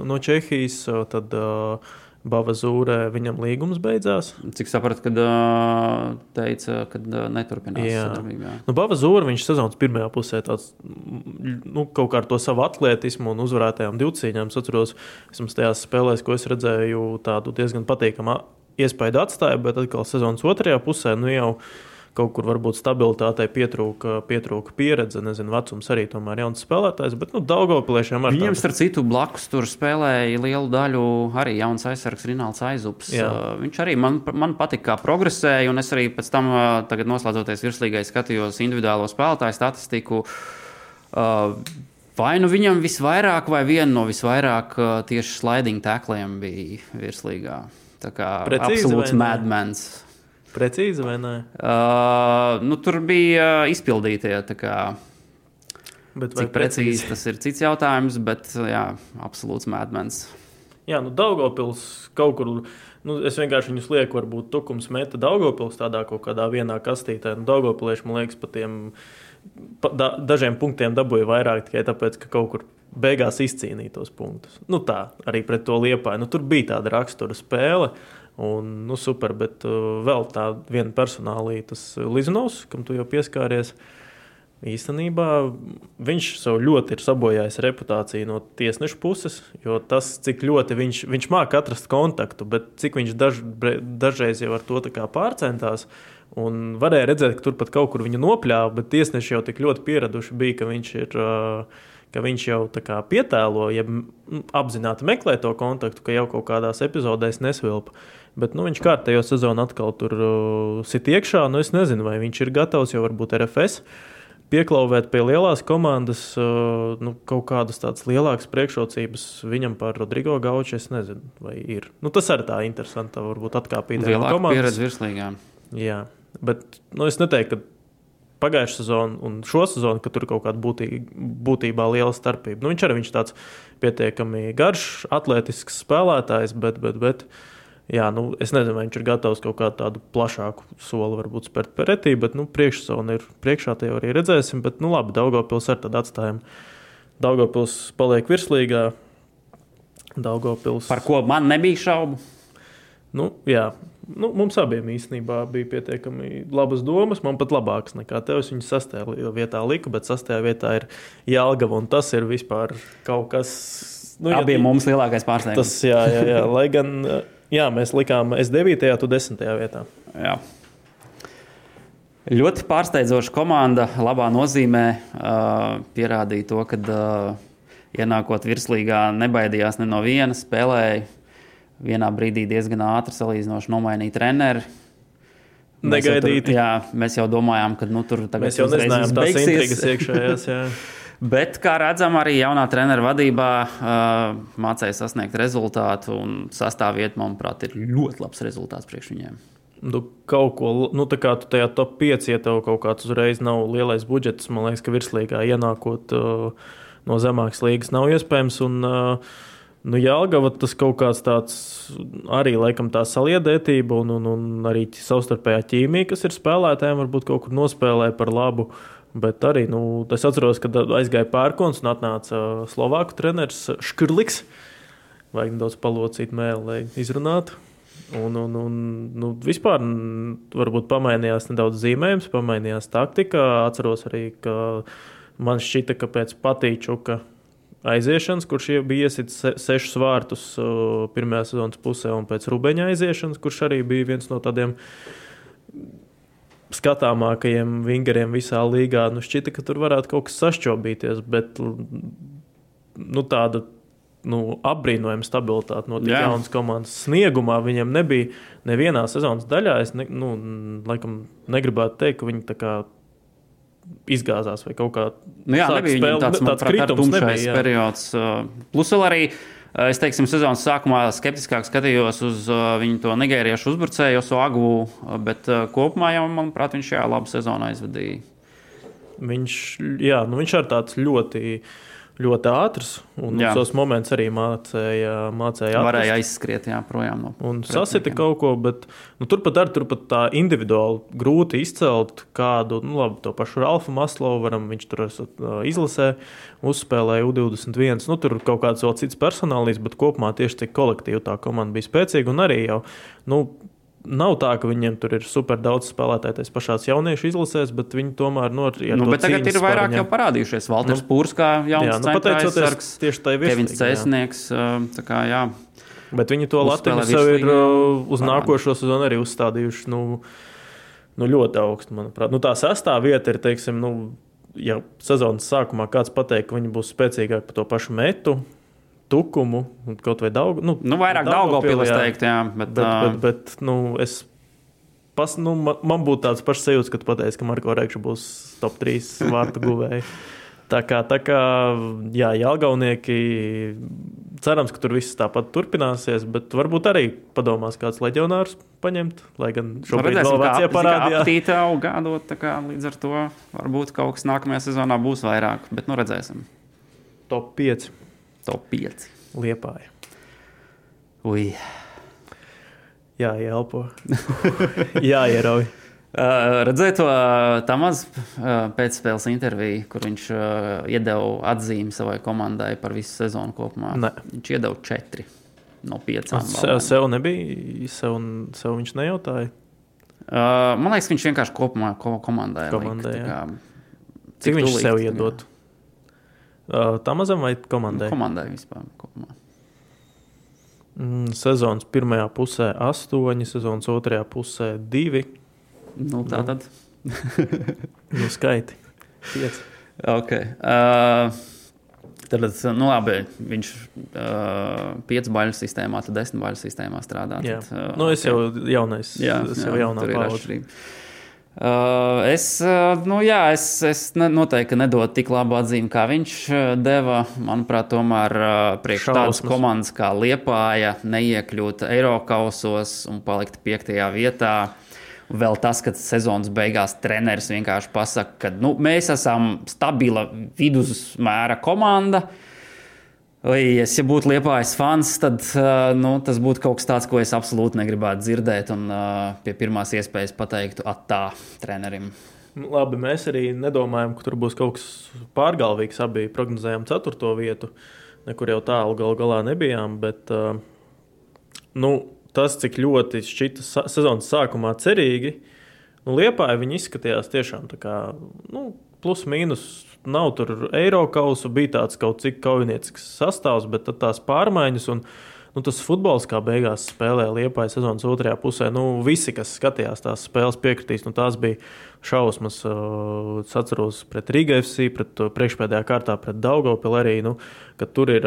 no Čehijas. Tad, uh, Bava Zūrē viņam līgums beidzās. Cik sapratu, kad uh, teica, ka uh, neturpinās sadarbībā. Nu, Bava Zūra viņš sezonas pirmajā pusē tāds, nu, kaut kā ar to savu atletismu un uzvarētajām divcīņām. Es atceros, vismaz tajās spēlēs, ko es redzēju, tādu diezgan patīkamu iespēju atstāja, bet atkal sezonas otrajā pusē nu, jau kaut kur varbūt stabilitātei pietrūka, pietrūka pieredze. Nezinu, vecums arī tomēr ir jauns spēlētājs, bet nu, Daugopliešiem arī. Viņiem, starp citu, blakus tur spēlēja lielu daļu arī jauns aizsargs Rināls Aizups. Jā. Uh, viņš arī man, man patika, kā progresēja, un es arī pēc tam, uh, tagad noslēdzoties virslīgai, skatījos individuālo spēlētāju statistiku. Uh, Vai nu viņam visvairāk, vai viena no visvairāk tieši sliding tekliem bija virslīgā. Tā kā Precīzi, absolūts madmens. Precīzi vai nē? Uh, nu, tur bija izpildītie. Cik precīzi tas ir cits jautājums, bet jā, absolūts mēdmens. Jā, nu Daugopils kaut kur. Nu, es vienkārši viņus lieku, varbūt tukums meta Daugopils tādā kaut kādā vienā kastītē. Nu, Daugopilieši, man liekas, pa tiem pa, da, dažiem punktiem dabūja vairāk tikai tāpēc, ka kaut kur beigās izcīnīja tos punktus. Nu tā, arī pret to liepāju. Nu, tur bija tāda rakstura spēle. Un, nu, super, bet uh, vēl tā viena personālija, tas Lizanovs, kam tu jau pieskāries. Īstenībā viņš sev ļoti ir sabojājis reputāciju no tiesneša puses, jo tas, cik ļoti viņš, viņš māca atrast kontaktu, bet cik viņš daž, dažreiz jau ar to pārcentās. Un varēja redzēt, ka tur pat kaut kur viņa nopļāva, bet tiesneši jau tik ļoti pieraduši bija, ka viņš ir. Uh, ka viņš jau kā, pietēlo, ja apzināti meklē to kontaktu, ka jau kaut kādās epizodēs nesvilpa. Bet nu, viņš kārtējo sezonu atkal tur uh, sit iekšā. Nu, es nezinu, vai viņš ir gatavs jau varbūt RFS. Pieklauvēt pie lielās komandas, uh, nu, kaut kādas tādas lielākas priekšrocības viņam par Rodrigo Gauču. Es nezinu, vai ir. Nu, tas arī tā interesanti. Varbūt atkāpīt no komandas. Pieredze virslīgā. Jā, bet nu, es neteiktu, ka pagājušā sezona un šo sezonu, ka tur kaut kāda būtī, būtībā liela starpība. Nu, viņš arī viņš tāds pietiekami garš, atletisks spēlētājs, bet, bet, bet jā, nu, es nezinu, vai viņš ir gatavs kaut kādu tādu plašāku soli varbūt spērt pretī, bet nu, priekšsezona ir priekšā, tie arī redzēsim. Bet, nu, labi, Daugopils ar tādu atstājumu. Daugopils paliek virslīgā. Daugopils. Par ko man nebija šaubu? Nu, jā, nu, mums abiem īstenībā bija pietiekami labas domas. Man pat labākas nekā tev. Es viņu sastajā vietā liku, bet sastajā vietā ir Jālgava. Tas ir vispār kaut kas. Nu, abiem ja, mums lielākais pārsteigums. Tas, jā, jā, jā. *laughs* Lai gan jā, mēs likām, es 9. tu 10. vietā. Jā. Ļoti pārsteidzoša komanda, labā nozīmē, uh, pierādīja to, ka uh, ienākot virslīgā, nebaidījās ne no viena, spēlēja vienā brīdī diezgan ātri salīdzinoši nomainīja treneri. Negaidīti. Tur, jā, mēs jau domājām, ka nu, tur tagad mēs jau nezinājām, tās intrigas iekšējās. *laughs* Bet, kā redzam, arī jaunā treneru vadībā uh, mācīja sasniegt rezultātu, un sastāvvieta, manuprāt, ir ļoti labs rezultāts priekš viņiem. Nu, kaut ko, nu, tā kā tu tajā top 5, ja tev kaut kāds uzreiz nav lielais budžets, man liekas, ka virslīgā ienākot uh, no zemākas līgas nav iespējams. Un, uh, Nu, Jālgava tas kaut kāds tāds arī laikam tā saliedētība un, un, un arī savstarpējā ķīmija, kas ir spēlētājiem, varbūt kaut kur nospēlē par labu. Bet arī nu, es atceros, kad aizgāja pērkons un atnāca Slovāku treneris Škrliks. Vajag nedaudz palocīt mēlu, lai izrunātu. Un, un, un nu, vispār varbūt pamainījās nedaudz zīmējums, pamainījās taktika. Atceros arī, ka man šķita, ka pēc patīčuka aiziešanas, kurš bija iesitis se, sešus vārtus uh, pirmajā sezonas pusē, un pēc Rubeņa aiziešanas, kurš arī bija viens no tādiem skatāmākajiem vingeriem visā līgā. Nu, šķita, ka tur varētu kaut kas sašķobīties, bet nu, tāda nu, apbrīnojama stabilitāte no tik jaunas komandas sniegumā. Viņam nebija nevienā sezonas daļā. Es ne, nu, laikam negribētu teikt, ka viņi tā kā izgāzās vai kaut kā nu, jā, nebija spēle, tāds, tāds kritums nebija, periods. Plus vēl arī. Es teiksim, sezonas sākumā skeptiskāk skatījos uz uh, viņu to nigēriešu uzbrucēju, Osagu, bet uh, kopumā jau, manuprāt, viņš šajā labu sezonu aizvadīja. Viņš, jā, nu viņš ir tāds ļoti uh, ļoti ātrs. Un tos momentus arī mācīja. mācīja atrast. Varēja aizskriet jā, projām no un sasita kaut ko, bet nu, turpat arī turpat tā individuāli grūti izcelt kādu, nu, labi, to pašu Ralfu Maslovu varam, viņš tur esat, izlasē, uzspēlēja U21. Nu, tur kaut kāds vēl cits personālīs, bet kopumā tieši cik kolektīvi tā komanda bija spēcīga un arī jau. Nu, Nav tā, ka viņiem tur ir super daudz spēlētāju tajās pašās jauniešu izlasēs, bet viņi tomēr no ja nu, tagad ir vairāk jau parādījušies. Valters nu, Pūrs kā jauns nu, pateicoties tieši tai virsmai. Kevins Cēsnieks, kā jā. Bet viņi to Latviju sev ir uz parādi. nākošo sezonu arī uzstādījuši nu, nu ļoti augstu, manuprāt. Nu, tā sastāvā vieta ir, teiksim, nu, ja sezonas sākumā kāds pateiks, ka viņi būs spēcīgāki par to pašu metu, tukumu, kaut vai daudz. Nu, nu, vairāk Daugopils teikt, jā. Bet, bet, bet, bet nu, es, pas, nu, man, man būtu tāds pašs sajūts, ka tu pateici, ka Marko Reikša būs top 3 vārtu guvēji. *laughs* Tā kā, tā kā jā, Jālgaunieki, cerams, ka tur viss tāpat turpināsies, bet varbūt arī padomās kāds leģionārs paņemt, lai gan šobrīd Redzēsim, vēl Vācijā parādījās. Aptītā augādot, tā kā līdz ar to varbūt kaut kas nākamajā sezonā būs vairāk, bet nu redzēsim. Top 5. Top 5. Liepāja. Ui. Jā, ielpo. *laughs* Jā, ierauj. Uh, redzēju to Tamaz uh, pēcspēles interviju, kur viņš uh, iedeva atzīmi savai komandai par visu sezonu kopumā. Ne. Viņš iedeva četri no piecām. Sev, sev nebija, sev, sev viņš nejautāja. Uh, man liekas, viņš vienkārši kopumā ko, komandai. komandai likt, kā, cik, cik viņš sev iedod? Uh, Tamazam vai komandai? Komandai vispār. Kopumā. Mm, sezonas pirmajā pusē astoņi, sezonas otrajā pusē divi. Nu, tā tad. *laughs* nu, skaiti. Pieci. Okay. Uh, tad, nu, labi, viņš uh, pieci baļu sistēmā, tad desmit baļu sistēmā strādā. Tad, uh, nu, es okay. jau jaunais. Jā, es jau jā, jaunā paudze. Uh, es, uh, nu, jā, es, es ne, noteikti nedodu tik labu atzīmi, kā viņš uh, deva. Manuprāt, tomēr priekš tādas komandas kā Liepāja neiekļūt Eiropausos un palikt piektajā vietā. Vēl tas, ka sezonas beigās treneris vienkārši pasakā, ka nu, mēs esam stabila vidusmēra komanda. Vai, ja būtu liepājis fans, tad uh, nu, tas būtu kaut kas tāds, ko es absolūti negribētu dzirdēt. Un uh, pie pirmās iespējas pateiktu, attā trenerim. Nu, labi, mēs arī nedomājam, ka tur būs kaut kas pārgalvīgs. Abi prognozējām ceturto vietu, nekur jau tālu gal galā nebijām. Bet, uh, nu, tas, cik ļoti šķita sezonas sākumā cerīgi, nu, Liepāja viņi izskatījās tiešām tā kā nu, plus mīnus. Nav tur eiro kausa, bija tāds kaut cik kaujiniecisks sastāvs, bet tās pārmaiņas un nu, tas futbols, kā beigās spēlēja Liepāja sezonas otrajā pusē, nu, visi, kas skatījās tās spēles, piekritīs, nu, tās bija šausmas. Es atceros pret Rīgā FC, pret priekšpēdējā kārtā pret Daugopili arī, nu, ka tur ir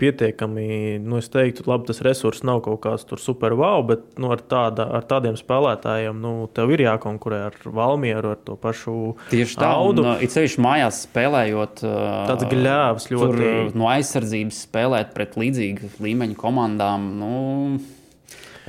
pietiekami, nu, es teiktu, labi, tas resurs nav kaut kāds tur super wow, bet nu, ar, tāda, ar tādiem spēlētājiem, nu, tev ir jākonkurē ar Valmieru, ar to pašu Tieši tā, audu. Un, it sevišķi mājās spēlējot. Tāds gļēvs ļoti. Tur no aizsardzības spēlēt pret līdzīgu līmeņu komandām, nu,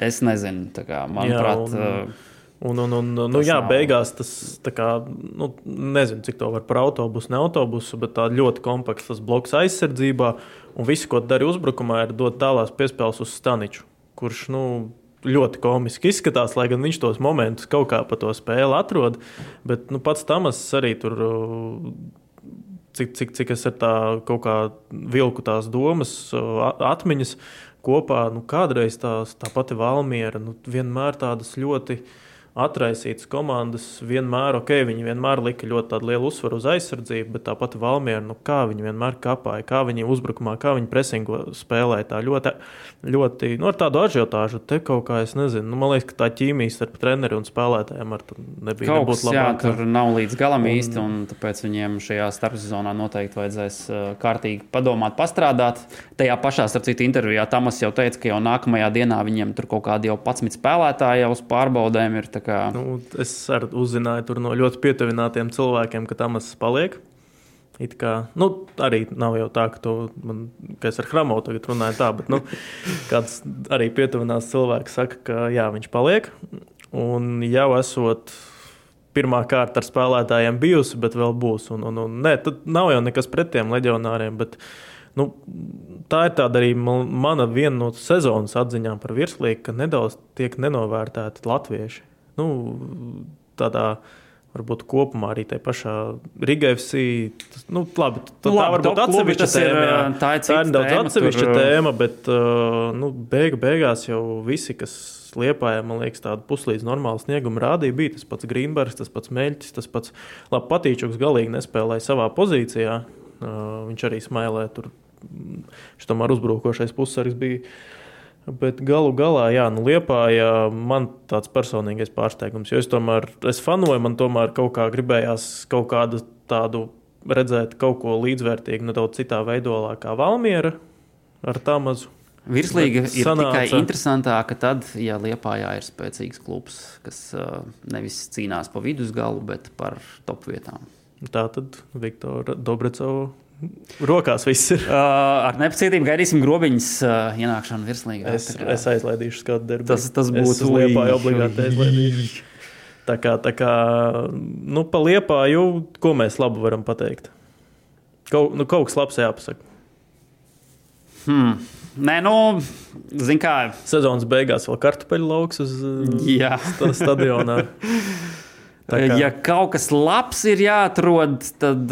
es nezinu, kā, manuprāt. Jā, un... Un, un, un, nu, jā, nav. beigās tas kā, nu, nezinu, cik to var par autobusu, ne autobusu, bet tā ļoti kompakts bloks aizsardzībā. Un viss, ko dari uzbrukumā, ir dot tālās piespēles uz Staniču, kurš nu, ļoti komiski izskatās, lai gan viņš tos momentus kaut kā pa to spēli atrod. Bet nu, pats Tamas arī tur. Cik, cik, cik es ar tā kaut kā vilku tās domas, atmiņas kopā, nu, kādreiz tās, tā pati Valmiera, nu, vienmēr tādas ļoti uh, atraisītas komandas vienmēr, ok, viņi vienmēr lika ļoti lielu uzsvaru uz aizsardzību, bet tāpat Valmiera, nu, kā viņi vienmēr kapāja, kā viņi uzbrukumā, kā viņi presingo spēlēja. Tā ļoti, ļoti nu, ar tādu ažiotāžu, te kaut kā es nezinu. Nu, man liekas, ka tā ķīmija starp treneri un spēlētājiem ar to nebija. Kaut kas, jā, tur nav līdz galam un, īsti, un tāpēc viņiem šajā starpsezonā noteikti vajadzēs uh, kārtīgi padomāt, pastrādāt. Tajā pašā, starp citu, intervijā Tamas jau teica, ka jau nākamajā dienā viņiem tur kaut kādi jau 11 spēlētāji jau uz pārbaudēm ir. Kā... Nu, es uzzināju no ļoti pietuvinātiem cilvēkiem, ka Tamas paliek. It kā, nu, arī nav jau tā, ka, to, man, ka es ar Hramovu tagad runāju tā, bet nu, *laughs* kāds arī pietuvinās cilvēks saka, ka jā, viņš paliek. Un jau esot pirmā kārta ar spēlētājiem bijusi, bet vēl būs. Un, un, un, nē, tad nav jau nekas pret tiem leģionāriem. Bet, nu, tā ir tāda arī mana viena no sezonas atziņām par virslīgu, ka nedaudz tiek nenovērtēti latvieši nu, tādā varbūt kopumā arī tajā pašā Rigēvsī. Nu, labi, tā, nu, labi, tā varbūt atsevišķa tēma. Jā. Tā ir, tā ir tēma, atsevišķa tur... tēma, bet nu, beigu, beigās jau visi, kas liepājā, man liekas, tādu puslīdz normālu sniegumu rādīja, bija tas pats Grīnbergs, tas pats Meļķis, tas pats labi patīčuks galīgi nespēlēja savā pozīcijā. Viņš arī smēlē tur. Viņš tomēr uzbrukošais pussargs bija Bet galu galā, jā, nu, Liepāja man tāds personīgais pārsteigums. Jo es tomēr, es fanoju, man tomēr kaut kā gribējās kaut kādu tādu redzēt, kaut ko līdzvērtīgu, nedaudz citā veidolā kā Valmiera ar tā mazu. Virslīga ir sanāca. tikai interesantāka tad, ja Liepājā ir spēcīgs klubs, kas uh, nevis cīnās pa vidusgalu, bet par top vietām. Tā tad Viktora Dobrecova Rokās viss ir. *laughs* Uh, ar nepacietību gaidīsim grobiņas uh, ienākšanu virslīgā. Es, kā... es aizlaidīšu skatu darbu. Tas, tas būtu liepāji obligāti aizlaidīšu. Tā kā, tā kā nu, pa liepāju, ko mēs labu varam pateikt? Kaut, nu, kaut kas labs jāpasaka. Hmm. Nē, nu, zināmā kā. Sezonas beigās vēl kartupeļu lauks uz Jā. stadionā. *laughs* Kā... Ja kaut kas labs ir jāatrod, tad,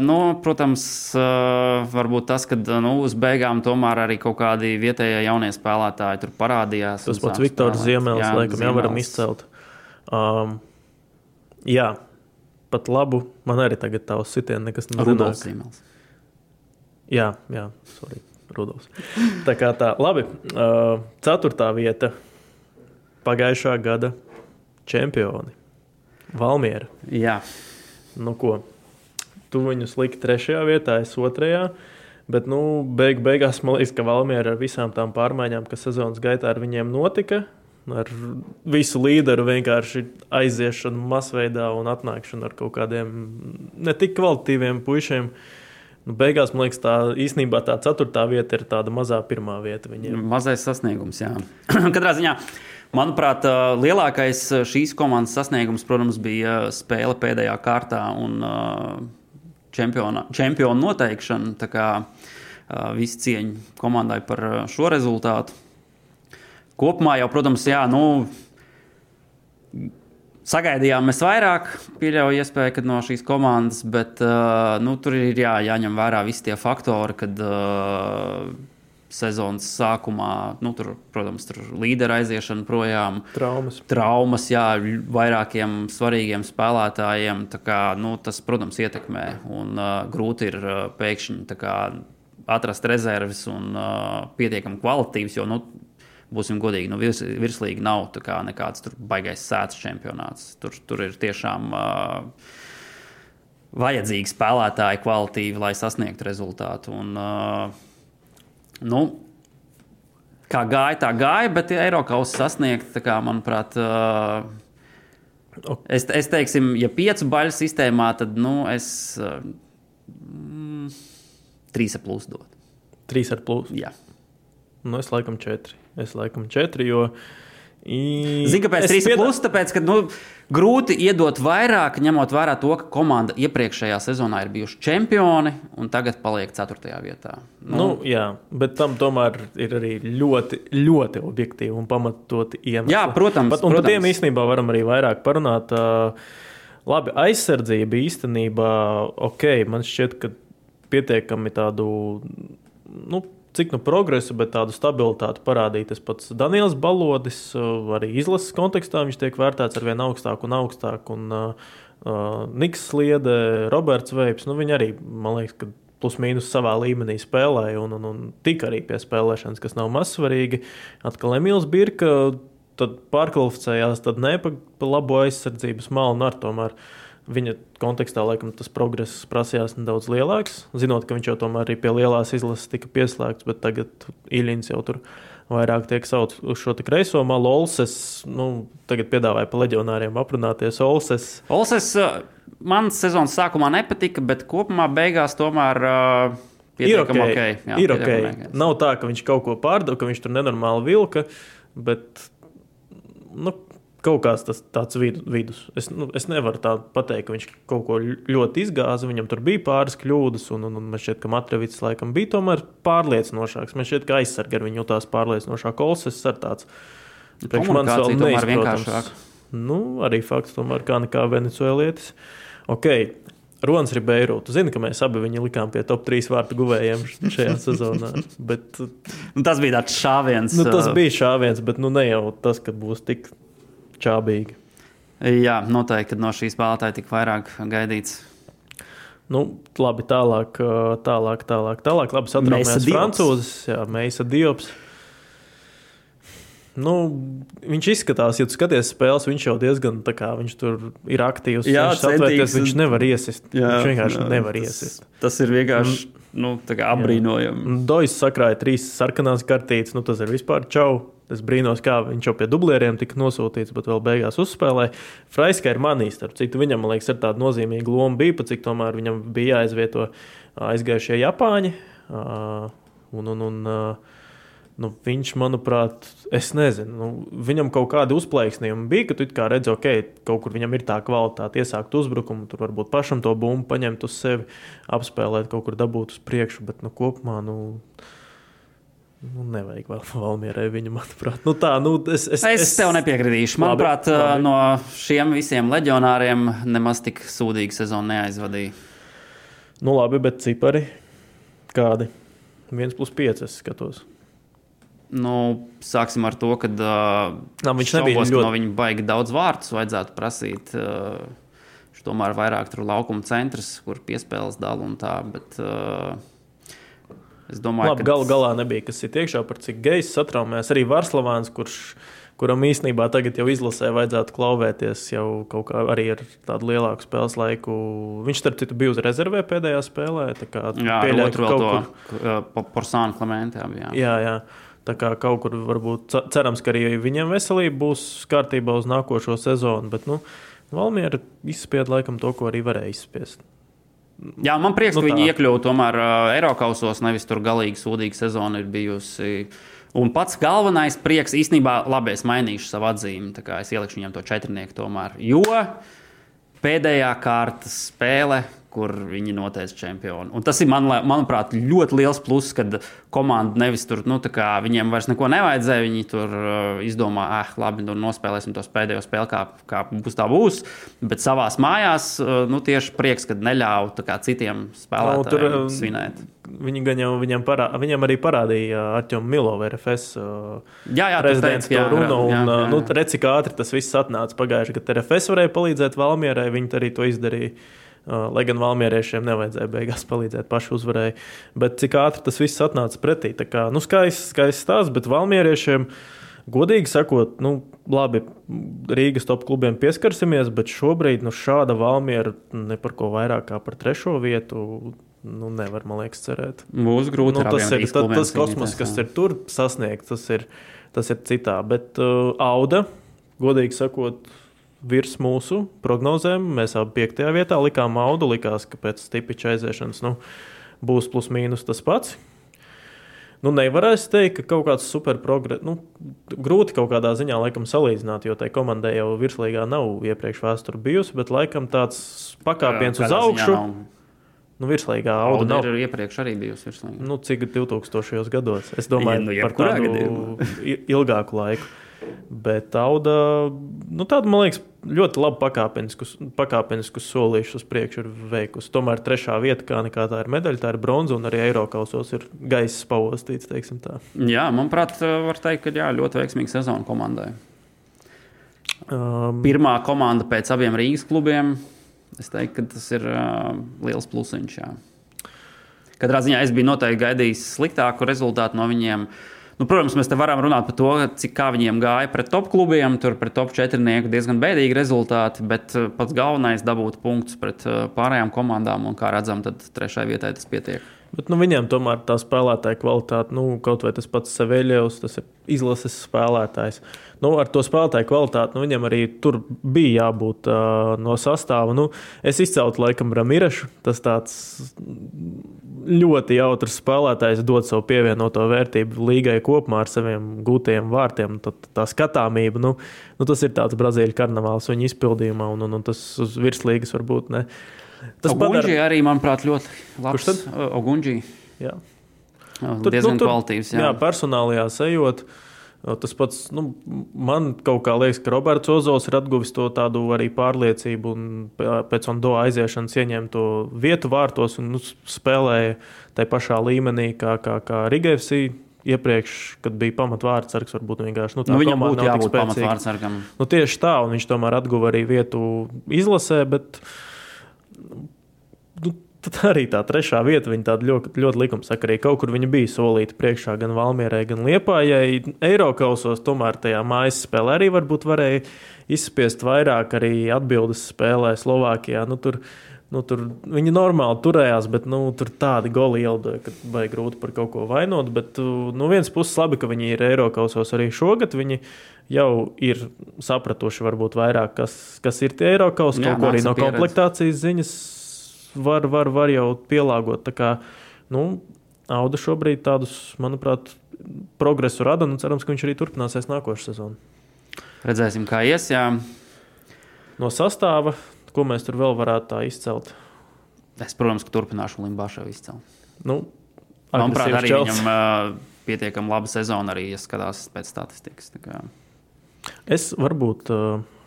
nu, protams, varbūt tas, ka nu, uz beigām tomēr arī kaut kādi vietējie jaunie spēlētāji tur parādījās. Tas pats Viktors Ziemēls, jā, laikam, jau varam izcelt. Um, jā, pat labu. Man arī tagad tā uz sitienu nekas nav. Rudolfs Ziemēls. Jā, jā, sorry, Rudolfs. Tā kā tā, labi. Uh, ceturtā vieta pagājušā gada čempioni. Valmiera. Jā. Nu, ko? Tu viņus liki trešajā vietā, es otrajā. Bet, nu, beig, beigās man liekas, ka Valmiera ar visām tām pārmaiņām, kas sezonas gaitā ar viņiem notika, ar visu līderu vienkārši aiziešanu masveidā un atnākšanu ar kaut kādiem ne tik kvalitīviem puišiem. Nu, beigās man liekas, tā īstenībā tā ceturtā vieta ir tāda mazā pirmā vieta. Viņiem. Mazais sasniegums, jā. *clears throat* Katrā ziņā Manuprāt, lielākais šīs komandas sasniegums, protams, bija spēle pēdējā kārtā un čempiona, čempionu noteikšana. Tā kā visi cieņi komandai par šo rezultātu. Kopumā jau, protams, jā, nu, Sagaidījām mēs vairāk, pieļauju iespēju, ka no šīs komandas, bet uh, nu, tur ir jā, jāņem vērā visi tie faktori, kad uh, sezonas sākumā, nu, tur, protams, tur līdera aiziešana projām. Traumas. Traumas, jā, vairākiem svarīgiem spēlētājiem. Kā, nu, tas, protams, ietekmē. Un uh, grūti ir uh, pēkšņi kā, atrast rezerves un uh, pietiekami kvalitīvas, jo nu, būsim godīgi, nu, virs, virslīgi nav kā nekāds baigais sēdes čempionāts. Tur, tur ir tiešām uh, vajadzīgi spēlētāji, kvalitīvi, lai sasniegtu rezultātu. Un, uh, nu, kā gāja, tā gāja, bet ja Eiropas sasniegt, kā, manuprāt, uh, es, es teiksim, ja piecu baļu sistēmā, tad nu, es mm, trīs ar plus dotu. Trīs ar plus? Jā. Nu, es laikam četri. Es laikam četri, jo. Zinu, kāpēc trīs piedā... plus? Tāpēc, ka nu, grūti iedot vairāk, ņemot vērā to, ka komanda iepriekšējā sezonā ir bijuši čempioni un tagad paliek 4. vietā. Nu, nu, jā, bet tam tomēr ir arī ļoti, ļoti objektīvi un pamatoti iemesli. Jā, protams. Pat, un protams. par tiem īstenībā varam arī vairāk parunāt. Labi, aizsardzība īstenībā, ok, man šķiet, ka pietiekami tādu. Nu, cik nu progresu, bet tādu stabilitāti parādīt. Tas pats Daniels Balodis, uh, arī izlases kontekstā viņš tiek vērtēts ar vien augstāk un augstāk. Un, uh, uh, Niks Sliede, Roberts Veips, nu viņi arī, man liekas, ka plus mīnus savā līmenī spēlēja un, un, un tika arī pie spēlēšanas, kas nav mazsvarīgi. Atkal Emīls Birka tad pārkvalificējās, tad ne pa, pa labo aizsardzības malu un ar tomēr. Uh, Viņa kontekstā laikam tas progress prasījās nedaudz lielāks, zinot, ka viņš jau tomēr arī pie lielās izlases tika pieslēgts, bet tagad Iļņins jau tur vairāk tiek saukts uz šo kreiso malu. Olses, nu, tagad piedāvāja pa leģionāriem aprunāties. Olses. Olses man sezonas sākumā nepatika, bet kopumā beigās tomēr. Uh... Ir ok, okay. Jā, ir ok. Nav tā, ka viņš kaut ko pārdeva, ka viņš tur nenormāli vilka, bet nu, kaut kāds tas, tāds vidus. Es, nu, es nevaru tā pateikt, ka viņš kaut ko ļoti izgāza. Viņam tur bija pāris kļūdas, un, un, un man šķiet, ka Matrevits laikam bija tomēr pārliecinošāks. Man šķiet, ka aizsargā viņa jutās pārliecinošāk. Olses ir tāds. Priekš manis vēl neizprotams. Nu, arī fakts tomēr kā nekā venecuēlietis. Okay. Ronas Ribeiro. Tu zini, ka mēs abi viņu likām pie top 3 vārtu guvējiem šajā *laughs* sezonā. Bet, nu, tas bija tāds šāviens. Nu, tas bija šāviens, bet nu, ne jau tas, ka būs tik čābīgi. Jā, noteikti no šīs spēlētāja tik vairāk gaidīts. Nu, labi, tālāk, tālāk, tālāk. tālāk labi, satraucamies francūzes, jā, Meisa Diops. Nu, viņš izskatās, ja tu skaties spēles, viņš jau diezgan tā kā viņš tur ir aktīvs. Jā, viņš atvērties, viņš nevar iesist. Jā, viņš vienkārši jā, nevar tas, iesist. Tas ir vienkārši nu, apbrīnojami. Dojas sakrāja trīs sarkanās kartītes, nu tas ir vispār čau. Es brīnos, kā viņš jau pie dublieriem tika nosūtīts, bet vēl beigās uzspēlēja. Fraiska ir manīs, starp citu, viņam, man liekas, ir tāda nozīmīga loma bija, pat cik tomēr viņam bija jāizvieto aizgājušie Japāņi. Un, un, un, nu, viņš, manuprāt, es nezinu, nu, viņam kaut kāda uzplaiksnījuma bija, ka tu kā redzi, ok, kaut kur viņam ir tā kvalitāte, iesākt uzbrukumu, tur varbūt pašam to bumbu paņemt uz sevi, apspēlēt, kaut kur dabūt uz priekšu, bet nu, kopumā. Nu, Nu, nevajag vēl Valmierai viņu, manuprāt. Nu, tā, nu, es, es, es, es tev nepiekritīšu. Manuprāt, labi, labi. no šiem visiem leģionāriem nemaz tik sūdīgu sezonu neaizvadīja. Nu, labi, bet cipari kādi? 1 plus 5 es skatos. Nu, sāksim ar to, ka uh, Nā, viņš nebija ļoti... no viņa baigi daudz vārdus vajadzētu prasīt. Uh, tomēr vairāk tur laukuma centrs, kur piespēles dala un tā. Bet, uh, Es domāju, Labi, ka galu galā nebija kas ir iekšā, par cik gejs satraumējās. Arī Varslavāns, kurš, kuram īsnībā tagad jau izlasē vajadzētu klauvēties jau kaut kā arī ar tādu lielāku spēles laiku. Viņš, starp citu, bija uz rezervē pēdējā spēlē. Jā, pieļauju, ka kaut kur Porsāna Klementē. Jā. jā, jā. Tā kā kaut kur varbūt cerams, ka arī viņam veselība būs kārtībā uz nākošo sezonu. Bet, nu, Valmiera izspieda laikam to, ko arī varēja izspiest. Jā, man prieks, nu, ka viņi iekļuva tomēr uh, Eiropausos, nevis tur galīgi sūdīga sezona ir bijusi. Un pats galvenais prieks īstenībā, labi, es mainīšu savu atzīmi, tā kā es ielikšu viņam to četrnieku tomēr. Jo pēdējā kārtas spēle kur viņi noteica čempionu. Un tas ir, man, manuprāt, ļoti liels pluss, kad komanda nevis tur, nu, kā viņiem vairs neko nevajadzēja. Viņi tur uh, izdomā, ah, labi, nu, nospēlēsim tos pēdējos spēli, kā, kā būs tā būs. Bet savā mājās, uh, nu, tieši prieks, ka neļauj citiem spēlētājiem no, tur, um, svinēt. Viņi gan jau viņam, parā, viņam arī parādīja Arčuns Milovs, RFS uh, jā, jā, prezidents, teica, to runu. Jā, jā, jā. Un, nu, redz, cik ātri tas viss atnāca pagājušajā gadā. RFS varēja palīdzēt Valmierai, viņi arī to izdarīja. Lai gan valmieriešiem nevajadzēja beigās palīdzēt, paši uzvarēja. Bet cik ātri tas viss atnāca pretī. Tā kā nu, skaists, skaists stāsts, bet valmieriešiem. Godīgi sakot, nu, labi, Rīgas top klubiem pieskarsimies, bet šobrīd nu, šāda valmiera ne par ko vairāk kā par trešo vietu nu, nevar, man liekas, cerēt. Būs grūti. Nu, tas ir ta, tas kosmos, kas ir tur sasniegts, tas ir, tas ir citā. Bet uh, Auda, godīgi sakot, virs mūsu prognozēm. Mēs abi piektajā vietā likām audu. Likās, ka pēc stipiča aiziešanas nu, būs plus mīnus tas pats. Nu, nevarēs teikt, ka kaut kāds superprogress, nu, grūti kaut kādā ziņā laikam salīdzināt, jo tai komandai jau virslīgā nav iepriekš vēsture bijusi, bet laikam tāds pakāpiens uz augšu. Nu, virslīgā auga nav. Ir iepriekš arī bijusi virslīgā. Nu, cik 2000. gados? Es domāju, ja, nu, par tādu ilgāku laiku. Bet Auda, nu, tāda, man liekas, ļoti labi pakāpeniskus, pakāpeniskus solīšus uz priekšu ir veikusi. Tomēr trešā vieta, kā nekā tā ir medaļa, tā ir bronza, un arī Eiropausos ir gaisa pavostīts. Jā, manuprāt, var teikt, ka jā, ļoti veiksmīga sezona komandai. Um, Pirmā komanda pēc abiem Rīgas klubiem. Es teiktu, ka tas ir uh, liels plusiņš. Jā. Katrā ziņā es biju noteikti gaidījis sliktāku rezultātu no viņiem. Uh, Nu, protams, mēs te varam runāt par to, cik kā viņiem gāja pret top klubiem, tur pret top četrnieku diezgan bēdīgi rezultāti, bet eh, pats galvenais dabūt punktus pret eh, pārējām komandām, un kā redzam, tad trešai vietai tas pietiek. Bet nu, viņiem tomēr tā spēlētāja kvalitāte, nu, kaut vai tas pats Seveļevs, tas ir izlases spēlētājs. Nu, ar to spēlētāju kvalitāti nu, viņam arī tur bija jābūt uh, no sastāva. Nu, es izceltu laikam Ramirešu. Tas tāds ļoti jautrs spēlētājs, dod savu pievienoto vērtību līgai kopumā ar saviem gūtajiem vārtiem. Tad tā skatāmība, nu, nu, tas ir tāds Brazīļu karnevāls viņa izpildījumā, un, un, un tas uz virslīgas varbūt ne. Uh, Tas padara... arī, manuprāt, ļoti labs. Kurš tad? Ogunģī. Jā. Tur diezgan nu, tur, kvalitīvs. Jā. jā, personālajā sajūta. Tas pats nu, man kaut kā liekas, ka Roberts Ozols ir atguvis to tādu arī pārliecību, un pēc Ondo aiziešanas ieņēma to vietu vārtos un nu, spēlēja tajā pašā līmenī kā, kā, kā Rigēvsī. Iepriekš, kad bija pamatvārdsargs, varbūt vienkārši nu, tā nu, viņam būtu jābūt pamatvārdsargam. Nu, tieši tā, un viņš tomēr atguva arī vietu izlasē, bet uh, nu, tad arī tā trešā vieta, viņa tāda ļoti, ļoti likumsakarīga. Kaut kur viņa bija solīta priekšā gan Valmierai, gan Liepājai. Eiropausos tomēr tajā mājas spēlē arī varbūt varēja izspiest vairāk arī atbildes spēlē Slovākijā. Nu, tur, Nu, tur viņi normāli turējās, bet nu, tur tādi goli ielidoja, ka vajag grūti par kaut ko vainot. Bet no nu, vienas puses, labi, ka viņi ir Eiropausos arī šogad. Viņi jau ir sapratuši, varbūt vairāk, kas, kas ir tie Eiropas, kaut ko arī no pieredze. komplektācijas ziņas var, var, var jau pielāgot. Kā, nu, Auda šobrīd tādus, manuprāt, progresu rada un cerams, ka viņš arī turpināsies nākošais sezonu. Redzēsim, kā ies. Jā. No sastāva Ko mēs tur vēl varētu tā izcelt? Es, protams, ka turpināšu Limbašu izcelt. Nu, Manuprāt, arī čels. viņam uh, pietiekami laba sezona, arī ja skatās pēc statistikas. Es varbūt. Uh,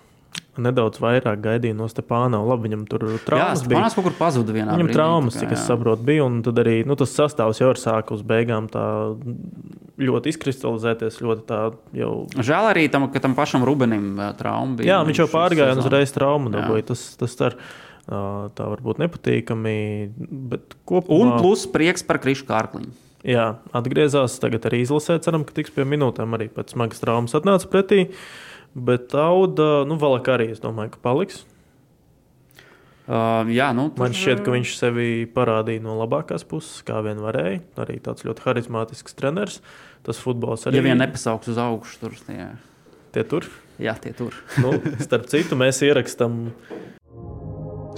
nedaudz vairāk gaidīju no Stepāna. Labi, viņam tur traumas Jā, bija. Viņš kaut kur pazuda vienā Viņam brīdī, traumas, cik es saprotu, bija. Un tad arī nu, tas sastāvs jau ir uz beigām tā ļoti izkristalizēties. Ļoti tā jau... Žēl arī tam, ka tam pašam Rubenim trauma bija. Jā, viņš jau pārgāja un uzreiz traumu dabūja. Tas, tas tar, tā varbūt nepatīkami. Kopumā... Un plus prieks par Krišu Kārkliņu. Jā, atgriezās. Tagad arī izlasē, ceram, ka tiks pie minūtēm arī pēc smagas traumas atnāca pretī. Uh, Bet auda, nu, vēl arī es domāju, ka paliks. Uh, jā, nu. Man šķiet, ka viņš sevi parādīja no labākās puses, kā vien varēja. Arī tāds ļoti harizmātisks treneris. Tas futbols arī. Ja vien nepasauks uz augšu, tur tie, tie tur. Jā, tie tur. *laughs* nu, starp citu, mēs ierakstām.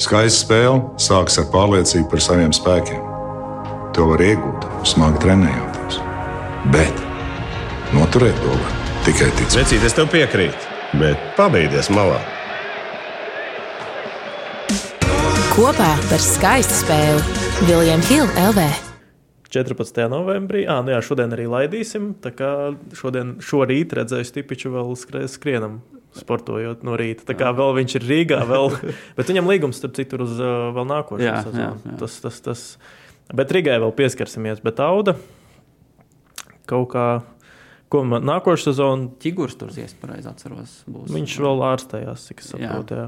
Skaista spēle sākas ar pārliecību par saviem spēkiem. To var iegūt, smagi trenējoties. Bet Noturēt to var tikai ticēt. Vecīt, es tev piekrītu, bet pabeigties malā. Kopā par skaistu spēli Viljams Hilde LV. 14. novembrī. Ah, nu jā, šodien arī laidīsim. Tā kā šodien, šorīt redzēju Stipiču vēl skrienam, sportojot no rīta. Tā kā vēl viņš ir Rīgā, vēl, *laughs* bet viņam līgums tur citur uz vēl nākošo sezonu. Tas, tas, tas. Bet Rīgai vēl pieskarsimies, bet Auda kaut kā. Ko man nākošais sezona? Čigurs tur, ja es pareizi atceros, būs. Viņš vēl ārstējās, cik es saprotu, jā.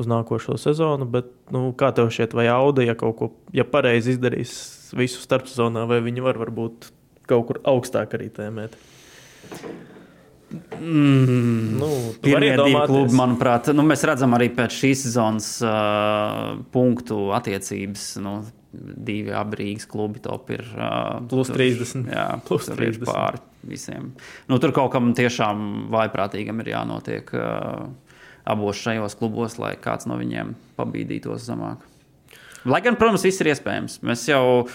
uz nākošo sezonu. Bet, nu, kā tev šķiet, vai Auda, ja kaut ko, ja pareizi izdarīs visu starpsezonā, vai viņi var varbūt kaut kur augstāk arī tēmēt? Mm, Nu, Pirmie divi klubi, manuprāt, nu, mēs redzam arī pēc šīs sezonas uh, punktu attiecības. Nu, divi abi Rīgas klubi top ir. Uh, Plus tur- 30. Jā, Plus tur ir 30. pāri visiem. Nu, tur kaut kam tiešām vaiprātīgam ir jānotiek uh, abos šajos klubos, lai kāds no viņiem pabīdītos zemāk. Lai gan, protams, viss ir iespējams. Mēs jau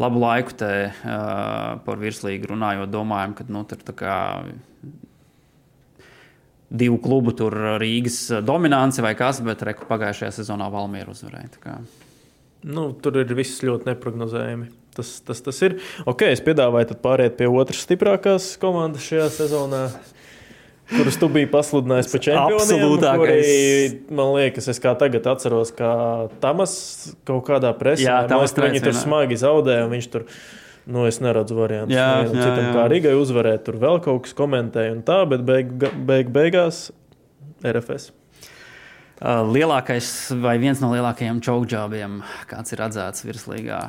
labu laiku te uh, par virslīgu runājot, domājam, ka nu, tur tā kā divu klubu tur Rīgas dominance vai kas, bet reku pagājušajā sezonā Valmiera uzvarēja. Nu, tur ir viss ļoti neparedzējami. Tas, tas, tas ir. Ok, es piedāvāju pāriet pie otras stiprākās komandas šajā sezonā. Kuras tu biji pasludinājis par čempionu? Absolūtākais. Man liekas, es kā tagad atceros, kā Tamas kaut kādā presē. Jā, Tamas liekas, ka viņi tur smagi zaudēja, viņš tur, nu, es neredzu variantu. Jā, Nevienam jā, citam jā. kā Rīgai uzvarēt, tur vēl kaut kas komentēja un tā, bet beig, beig, beigās RFS. Uh, lielākais vai viens no lielākajiem čaukģābiem, kāds ir atzēts virslīgā.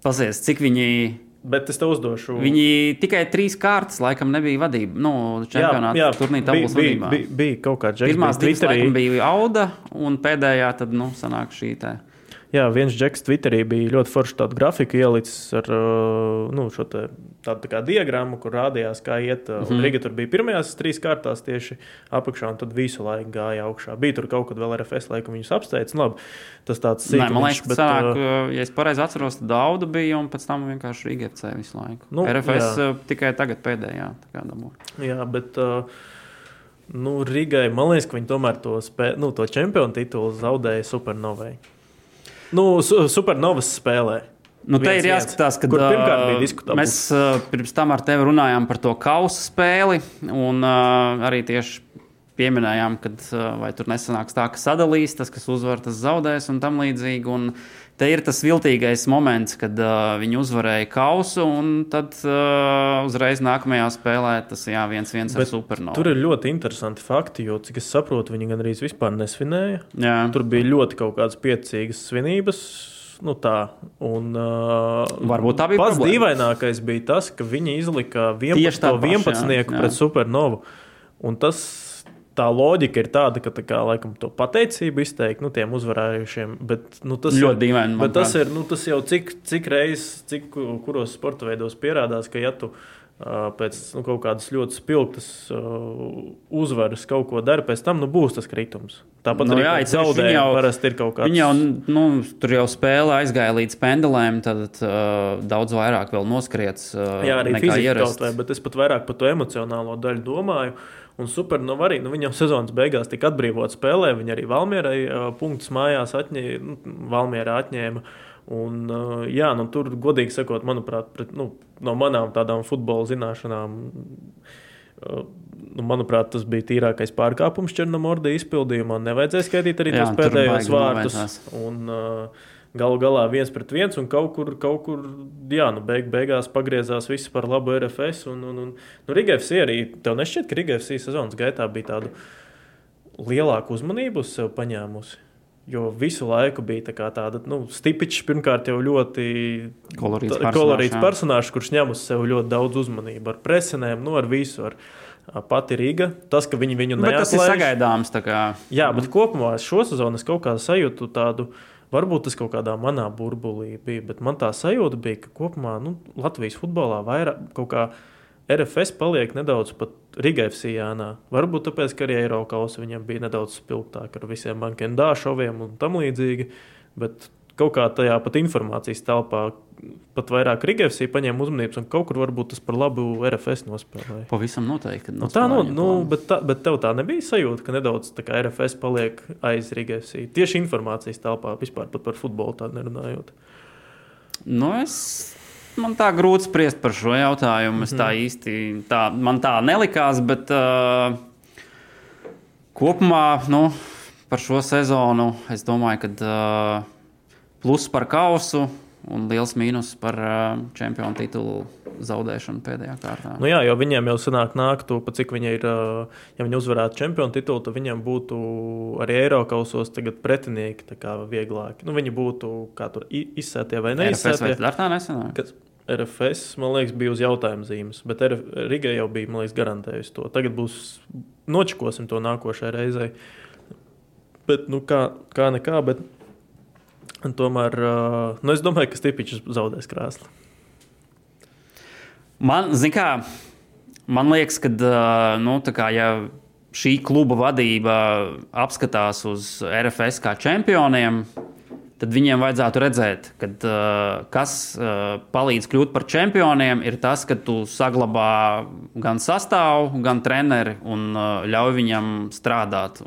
Pasies, cik viņi. Bet es tev uzdošu. Viņi tikai trīs kārtas, laikam, nebija vadība. Nu, čempionāta turnīra tabulas bija, vadībā. bija, bija kaut kāda Twitterī. laikam bija Auda, un pēdējā tad, nu, sanāk šī te. Jā, viens džeks Twitterī bija ļoti foršs tādu grafiku ielicis ar uh, nu, šo te, tādu tā kā diagrammu, kur rādījās, kā iet. Mm Mhm. -hmm. Riga tur bija pirmajās trīs kārtās tieši apakšā, un tad visu laiku gāja augšā. Bija tur kaut kad vēl RFS, laikam viņus apsteidz. Nu, Labi, tas tāds Nē, man liekas, bet, sanāk, uh, ja es pareizi atceros, tad Auda bija, un pēc tam vienkārši Rīga FC visu laiku. Nu, RFS jā. uh, tikai tagad pēdējā. Jā, bet uh, nu, Rīgai man liekas, ka viņi tomēr to, spē, nu, to čempionu titulu zaudēja Supernovai. Nu, su, Supernovas spēlē. Nu, te ir jāskatās, ka diskutabls. Mēs uh, pirms tam ar tevi runājām par to kausa spēli, un uh, arī tieši pieminējām, ka uh, vai tur nesanāks tā, ka sadalīs tas, kas uzvar, tas zaudēs un tam līdzīgi. Un te ir tas viltīgais moments, kad uh, viņi uzvarēja kausu, un tad uh, uzreiz nākamajā spēlē tas jā, viens viens ar Bet supernovu. Tur ir ļoti interesanti fakti, jo, cik es saprotu, viņi gan arī vispār nesvinēja. Jā. Tur bija ļoti kaut kādas piecīgas svinības. Nu tā, un, uh, Varbūt tā bija pats problēma. dīvainākais bija tas, ka viņi izlika 11, Tieši tā paša, 11 jā, jā. pret supernovu. Un tas, tā loģika ir tāda, ka tā kā, laikam, to pateicību izteikt nu, tiem uzvarējušiem. Bet, nu, tas Ļoti dīvaini, Bet tas ir, nu, tas jau cik, cik reizes, cik kuros sporta veidos pierādās, ka ja tu uh, pēc nu, kaut kādas ļoti spilgtas uh, uzvaras kaut ko dari, pēc tam nu, būs tas kritums. Tāpat Nu arī jā, zaudējuma jau- parasti ir kaut kāds. Viņi jau nu, tur jau spēlē aizgāja līdz pendelēm, tad uh, daudz vairāk vēl noskriets uh, Jā, arī fiziski kaut ierasts. vai, bet es pat vairāk par to emocionālo daļu domāju. Un Supernova arī, nu, jau sezonas beigās tika atbrīvota spēlē. Viņa arī Valmierai punktus mājās atņēma, nu, Valmierā atņēma. Un, jā, nu, tur, godīgi sakot, manuprāt, pret, nu, no manām tādām futbola zināšanām, nu, manuprāt, tas bija tīrākais pārkāpums Černomorda izpildījumā. Nevajadzēja skaitīt arī Jā, tos pēdējos vārtus. Un, uh, Galu galā viens pret viens, un kaut kur, kaut kur jā, nu, beig, beigās pagriezās viss par labu RFS. Un, un, un, nu, Riga FC arī, tev nešķiet, ka Riga FC sezonas gaitā bija tāda lielāka uzmanība uz sevi paņēmusi. Jo visu laiku bija tā tāda, nu, stipičs, pirmkārt, jau ļoti Kolorīts personāžs, personāžs, kurš ņem uz sevi ļoti daudz uzmanību ar presenēm, nu, ar visu. Ar, Pati Rīga, tas, ka viņi viņu Bet tas ir sagaidāms. Kā, Jā, bet kopumā šo sezonu es kaut kā sajūtu tādu, varbūt tas kaut kādā manā burbulī bija, bet man tā sajūta bija, ka kopumā nu, Latvijas futbolā vairāk kaut kā RFS paliek nedaudz pat Riga FC jānā. Varbūt tāpēc, ka arī Eiropas viņam bija nedaudz spilgtāk ar visiem bankiem dāšoviem un tam līdzīgi, bet kaut kā tajā pat informācijas telpā. Pat vairāk Rigēvsī paņēma uzmanības, un kaut kur varbūt tas par labu RFS nospēlēja. Pavisam noteikti. Nu, tā, nu, nu, bet, tā, bet tev tā nebija sajūta, ka nedaudz tā kā RFS paliek aiz Rigēvsī. Tieši informācijas telpā, vispār par futbolu tādu nerunājot. Nu, es man tā grūti spriest par šo jautājumu. Es tā mhm. īsti tā, man tā nelikās, bet uh, kopumā nu, par šo sezonu es domāju, ka uh, plus par kausu un liels mīnus par čempionu titulu zaudēšanu pēdējā kārtā. Nu jā, jo viņiem jau sanāk, nāktu, pa cik viņi ir, ja viņi uzvarētu čempionu titulu, tad viņiem būtu arī Eiropausos pretinieki vieglāki. Nu, viņi būtu kā tur izsētie vai neizsētie. Vai tā nesanāk? Kad RFS, man liekas, bija uz jautājuma zīmes, bet Riga jau bija, liekas, garantējusi to. Tagad būs nočakosim to nākošajai reizei. Bet, nu, kā, kā nekā, bet tomēr nu, es domāju, ka Stipičs zaudēs krāsli. Man, kā, man liekas, ka nu, kā, ja šī kluba vadība apskatās uz RFS kā čempioniem, tad viņiem vajadzētu redzēt, ka uh, kas palīdz kļūt par čempioniem, ir tas, ka tu saglabā gan sastāvu, gan treneri un ļauj viņam strādāt.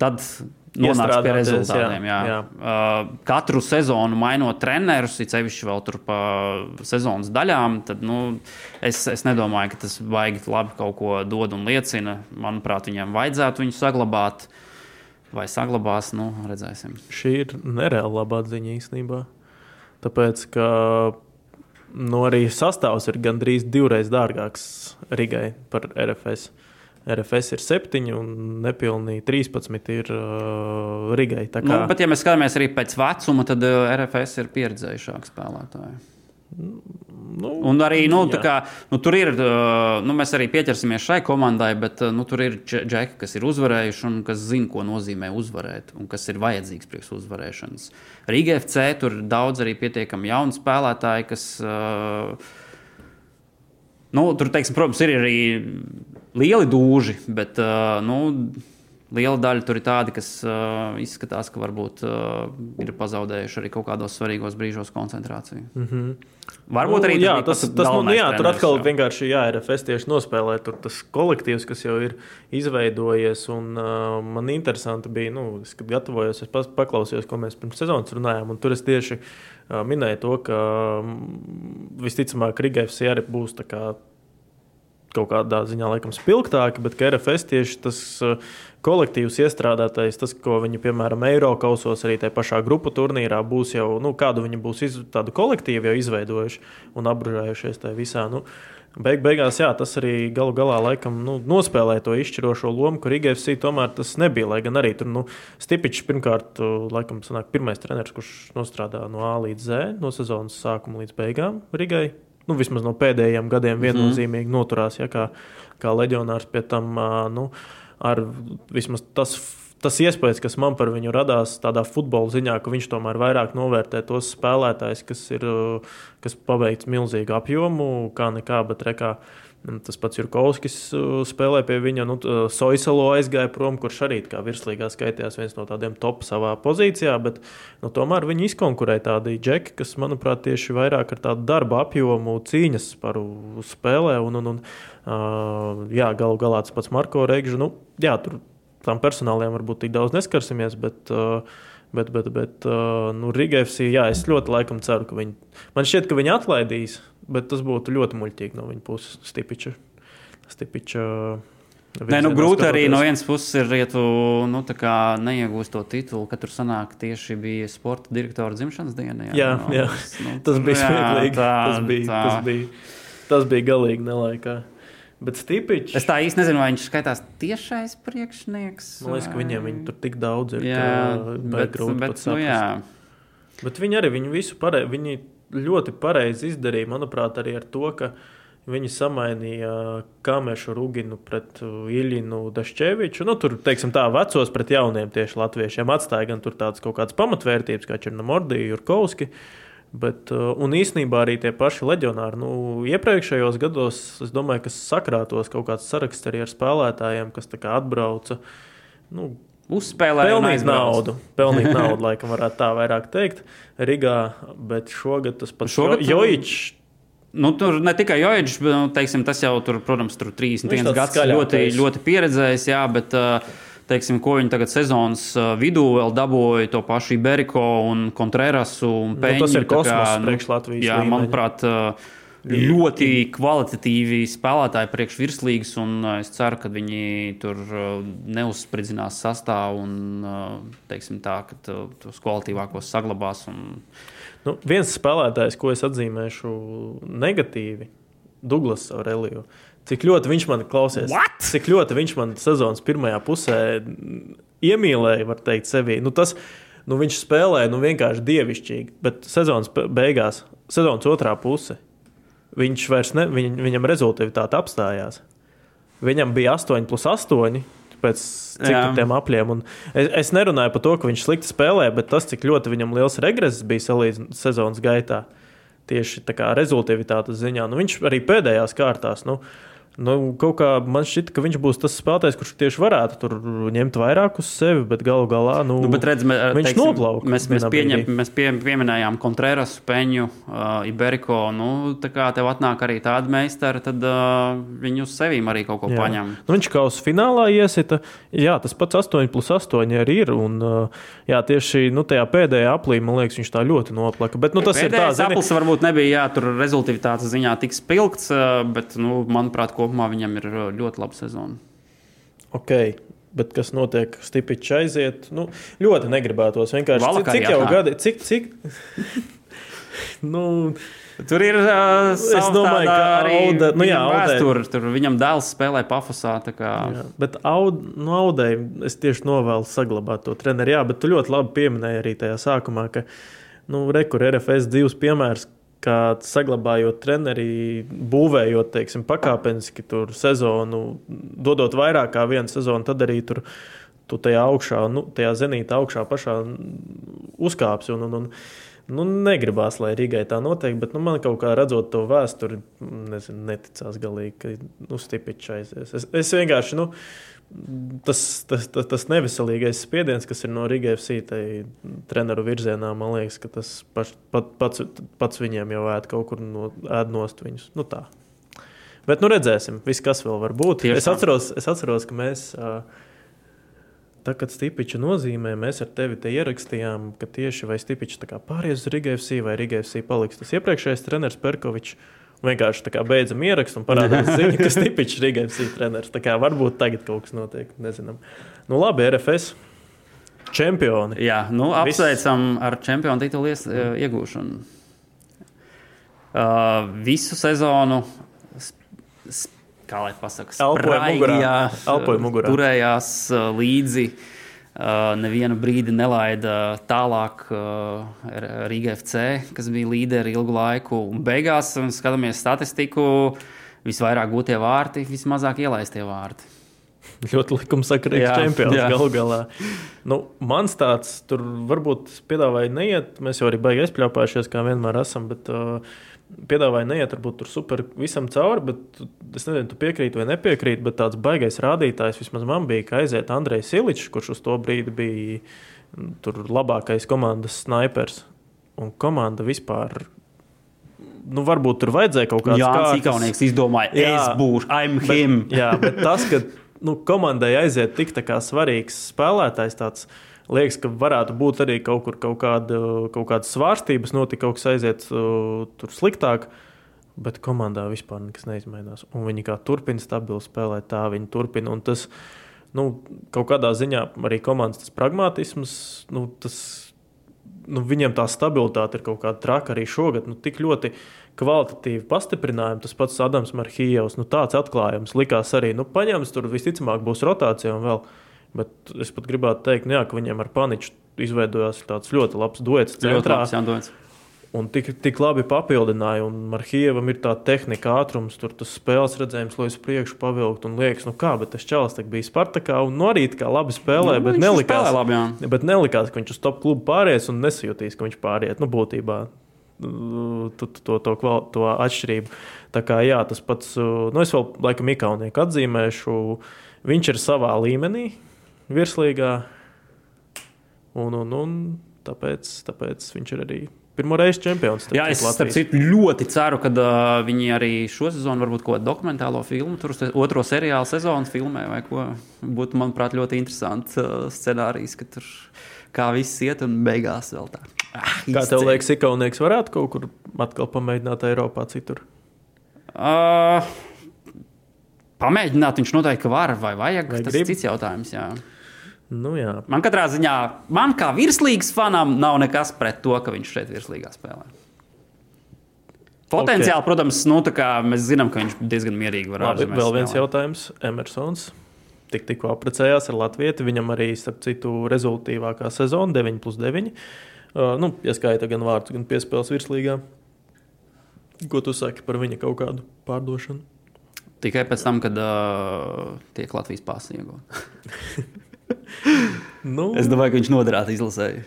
Tad nonāks pie rezultātiem. Jā. Jā. Jā. Uh, katru sezonu mainot trenerus, it sevišķi vēl tur pa sezonas daļām, tad nu, es, es nedomāju, ka tas baigi labi kaut ko dod un liecina. Manuprāt, viņiem vajadzētu viņu saglabāt. Vai saglabās, nu, redzēsim. Šī ir nereāla labā ziņa īstenībā. Tāpēc, ka nu, arī sastāvs ir gandrīz divreiz dārgāks Rigai par RFS. Uh, RFS ir 7 un nepilnīgi 13 ir uh, Rigai. Kā... Nu, bet, ja mēs skatāmies arī pēc vecuma, tad uh, RFS ir pieredzējušāks spēlētājs. Nu, un arī nu, kā, nu, tur ir, nu, mēs arī pieķersimies šai komandai, bet nu, tur ir džeki, kas ir uzvarējuši un kas zina, ko nozīmē uzvarēt un kas ir vajadzīgs priekš uzvarēšanas. Rīga FC tur ir daudz arī pietiekami jaunu spēlētāju, kas. Nu, tur, teiksim, protams, ir arī lieli dūži, bet nu, liela daļa tur ir tādi, kas uh, izskatās, ka varbūt uh, ir pazaudējuši arī kaut kādos svarīgos brīžos koncentrāciju. Mm -hmm. Varbūt arī nu, jā, tas, tas nu, jā, tur atkal jā. vienkārši jā, RFS tieši nospēlē. Tur tas kolektīvs, kas jau ir izveidojies, un uh, man interesanti bija, nu, es, kad gatavojos, es paklausījos, ko mēs pirms sezonas runājām, un tur es tieši uh, minēju to, ka um, visticamāk Rigēvs arī būs tā kā kaut kādā ziņā laikam spilgtāki, bet RFS tieši tas uh, kolektīvs iestrādātais, tas, ko viņi, piemēram, Eiropausos, arī tajā pašā grupu turnīrā būs jau, nu, kādu viņi būs iz, tādu kolektīvu jau izveidojuši un apbružējušies tajā visā. Nu, Beig, beigās, jā, tas arī galu galā laikam, nu, nospēlēja to izšķirošo lomu, kur IGFC tomēr tas nebija. Lai gan arī tur nu, Stipičs pirmkārt, laikam, sanāk, pirmais treneris, kurš nostrādā no A līdz Z, no sezonas sākuma līdz beigām Rigai nu, vismaz no pēdējiem gadiem viennozīmīgi mm. noturās, ja, kā, kā leģionārs pie tam, nu, ar vismaz tas. Tas iespējas, kas man par viņu radās tādā futbola ziņā, ka viņš tomēr vairāk novērtē tos spēlētājus, kas ir kas paveikts milzīgu apjomu, kā nekā, bet rekā. Uh, Tas pats Jurkovskis uh, spēlē pie viņa. Nu, Soisalo aizgāja prom, kurš arī kā virslīgā skaitījās viens no tādiem top savā pozīcijā, bet nu, tomēr viņi izkonkurēja tādi džeki, kas, manuprāt, tieši vairāk ar tādu darba apjomu cīņas par spēlē. Un, un, un, uh, jā, galu galā tas pats Marko Reigžs. Nu, jā, tur tam personāliem varbūt tik daudz neskarsimies, bet uh, Bet, bet, bet uh, nu, Riga FC, jā, es ļoti laikam ceru, ka viņi. Man šķiet, ka viņi atlaidīs, bet tas būtu ļoti muļķīgi no viņa puses. Stipiča. Stipiča Nē, nu, grūti arī no vienas puses ir, ja tu nu, neiegūsi to titulu, ka tur sanāk tieši bija sporta direktora dzimšanas diena. Jā, jā, no, jā. Nu, *laughs* tas bija smieklīgi. Tas bija, tā. tas bija, tas bija galīgi nelaikā. Bet Stipičs. Es tā īsti nezinu, vai viņš skaitās tiešais priekšnieks. Man liekas, ka viņiem viņi tur tik daudz ir. Jā, bet, grūti bet, nu, jā. Bet viņi arī viņu visu pareizi, ļoti pareizi izdarīja, manuprāt, arī ar to, ka viņi samainīja Kamešu Ruginu pret Iļinu Dašķeviču. Nu, tur, teiksim tā, vecos pret jauniem tieši latviešiem atstāja gan tur tādas kaut kādas pamatvērtības, kā Černomordija, Jurkovski. Uh, Bet, uh, un īsnībā arī tie paši leģionāri, nu, iepriekšējos gados, es domāju, ka sakrātos kaut kāds saraksts arī ar spēlētājiem, kas atbrauca. Nu, uzspēlēja. un Pelnīt naudu. Pelnīt naudu, laikam, varētu tā vairāk teikt. Rīgā, bet šogad tas pats Šogad- Jojičs. Nu, tur ne tikai Joģis, bet nu, teiksim, tas jau tur, protams, tur 31 Viņš tāds gads ļoti, skaļākais. ļoti pieredzējis, jā, bet teiksim, ko viņi tagad sezonas vidū vēl dabūja, to pašu Iberiko un Contrerasu un Peņu. Nu, tas ir tā kā, kosmos priekš Latvijas Jā, līmeņa. manuprāt, uh, ļoti kvalitatīvi spēlētāji priekš virslīgas, un uh, es ceru, ka viņi tur uh, neuzspridzinās sastāvu un, uh, teiksim tā, ka tos kvalitīvākos saglabās. Un, Nu, viens spēlētājs, ko es atzīmēšu negatīvi, Douglas Aureliju. Cik ļoti viņš man klausies? What? Cik ļoti viņš man sezonas pirmajā pusē iemīlēja, var teikt, sevi. Nu, tas, nu, viņš spēlēja nu, vienkārši dievišķīgi, bet sezonas beigās, sezonas otrā puse, viņš vairs ne, viņ, viņam rezultāti apstājās. Viņam bija 8 plus 8. Pēc tiem apliem. Un Es, es nerunāju par to, ka viņš slikti spēlē, bet tas, cik ļoti viņam liels regress bija salīdzinājumā sezonas gaitā, tieši tā kā rezultātātes ziņā. Nu, viņš arī pēdējās kārtās. Nu, Nu, kaut kā man šķiet, ka viņš būs tas spēlētājs, kurš tieši varētu tur ņemt vairāk uz sevi, bet galu galā nu, Nu, bet redz, mē, viņš teiksim, noplauka Mēs, mēs, pieņem, brīdī. mēs pie, pieminējām Contreras, Peņu, uh, Iberiko. Nu, tā kā tev atnāk arī tāda meistara, tad uh, viņi uz sevīm arī kaut ko Jā. paņem. Nu, viņš kaut kādā finālā iesita. Jā, tas pats 8 plus 8 arī ir. Un, uh, jā, tieši nu, tajā pēdējā aplī, man liekas, viņš tā ļoti noplaka. Bet nu, tas ir tā, Pēdējais zini, aplis varbūt nebija jā, tur rezultātātes ziņā tik spilgts, uh, bet, nu, manuprāt, kopumā viņam ir uh, ļoti laba sezona. ok. Bet kas notiek, stipiņš aiziet? Nu, ļoti negribētos. Vienkārši cik, cik jau gadi, cik, cik. *laughs* nu, Tur ir uh, Es domāju, ka Auda- nu jā, vēsture. Tur viņam dēls spēlē pafosā. bet aud, nu, audēji es tieši novēlu saglabāt to treneri. Jā, bet tu ļoti labi pieminēji arī tajā sākumā, ka nu, rekur RFS divs piemērs. Kā saglabājot treneri, būvējot, teiksim, pakāpeniski sezonu, dodot vairāk kā vienu sezonu, tad arī tur tu tajā augšā, nu, tajā zenītā augšā pašā uzkāpsi. Un, un, un, nu, negribās, lai Rīgai tā notiek, bet nu, man kaut kā redzot to vēsturi, nezinu, neticās galīgi, ka nu, stipiņš aizies. Es, es vienkārši. Nu, Tas, tas, tas, tas neveselīgais spiediens, kas ir no Rīgas FCI treneru virzienā, man liekas, ka tas paš, pat, pats, pats viņiem jau ēd kaut kur no, ēd nost viņus. Nu, tā. Bet nu redzēsim, viss, kas vēl var būt. Tieši Es atceros, es atceros, ka mēs. ā, Tā kā Stipiča nozīmē, mēs ar tevi te ierakstījām, ka tieši vai Stipičs pāries uz Rīgas FCI vai Rīgas FCI paliks tas iepriekšējais treneris Perkovičs. Vienkārši beidzam ierakstu un parādās ziņa, ka Stipičs ir Rīgas FCI treneris. Tā kā varbūt tagad kaut kas notiek, nezinām. Nu labi, RFS čempioni. Jā, nu, apsveicam ar čempionu titulu ies, mm. iegūšanu. Uh, visu sezonu, s- s- kā lai pasakā, Elpoja mugurā. Elpoja mugurā. turējās uh, līdzi. Uh, nevienu brīdi nelaida tālāk uh, Rīga FC, kas bija līderi ilgu laiku. Un beigās, un skatāmies statistiku, visvairāk gūtie vārti, vismazāk ielaistie vārti. Ļoti likumsakarīgs Jā, čempions jā. galu galā. Nu, mans tāds, tur varbūt es piedāvāju neiet. Mēs jau arī baigi aizpļāpājušies, kā vienmēr esam. Bet, uh, Piedāvāju neiet, varbūt tur super visam cauri, bet es nezinu, tu piekrīti vai nepiekrīti. Bet tāds baigais rādītājs vismaz man bija, ka aiziet Andrejs Siličs, kurš uz to brīdi bija mm, tur labākais komandas snipers. Un komanda vispār, nu, varbūt tur vajadzēja kaut kādā Jā, veidā. Cikaunieks izdomāja, Jā. es būšu, I'm Bet, him. jā, bet tas, ka nu, komandai aiziet tik tā kā svarīgs spēlētājs, tāds liekas, ka varētu būt arī kaut kur kaut, kāda, kaut kādas svārstības, notika kaut kas aiziet tur sliktāk. Bet komandā vispār nekas neizmainās. Un viņi kā turpina stabili spēlēt, tā viņi turpina. Un tas, nu, kaut kādā ziņā arī komandas pragmatisms, nu, tas, nu, viņiem tā stabilitāte ir kaut kāda traka arī šogad. Nu, tik ļoti kvalitatīvi pastiprinājumi, tas pats Adams Marhijevs, nu, tāds atklājums likās arī. Nu, paņems tur visticamāk būs rotācija un vēl. Bet es pat gribētu teikt, nu, jā, ka viņiem ar Paniču izveidojās tāds ļoti labs duets. Ļoti labs, jā, dots. Un tik, tik labi papildināja, un Marhievam ir tā tehnika, ātrums, tur tas spēles redzējums, lai uz priekšu pavilktu. Un liekas, nu kā, bet tas tā bija Spartakā, un no arī tā kā labi spēlē, Nu, bet nelikās, spēlē labi, bet nelikās, ka viņš uz top klubu pāries un nesajūtīs, ka viņš pāriet. Nu, būtībā tu- to, to, kval- to atšķirību. Tā kā jā, tas pats, nu es vēl laikam Mikaunieku atzīmēšu, viņš ir savā līmenī virslīgā. Un, un, un tāpēc, tāpēc viņš ir arī pirmo reizi čempions. Jā, es starp citu ļoti ceru, ka uh, viņi arī šo sezonu varbūt kaut kādu dokumentālo filmu, tur otro seriālu sezonu filmē vai ko. Būtu, manuprāt, ļoti interesants uh, scenārijs, ka tur kā viss iet un beigās vēl tā. Ah, kā tev liekas, Ikaunieks varētu kaut kur atkal pamēģināt Eiropā citur? Uh, pamēģināt viņš noteikti var vai vajag. Vai tas ir cits jautājums. Jā. Nu, jā. man katrā ziņā, man kā virslīgas fanam, nav nekas pret to, ka viņš šeit virslīgā spēlē. Potenciāli, okay. protams, nu, mēs zinām, ka viņš diezgan mierīgi var būt. Vēl viens spēlē. jautājums. Emersons tik, tikko apprecējās ar Latviju. Viņam arī, starp citu, rezultātīvākā sezona, 9 plus 9. Uh, nu, ieskaita gan vārdus, gan piespēles virslīgā. Ko tu saki par viņa kaut kādu pārdošanu? Tikai pēc tam, kad uh, tiek Latvijas pārsniegta. *laughs* nu. Es domāju, ka viņš noderētu izlasēji.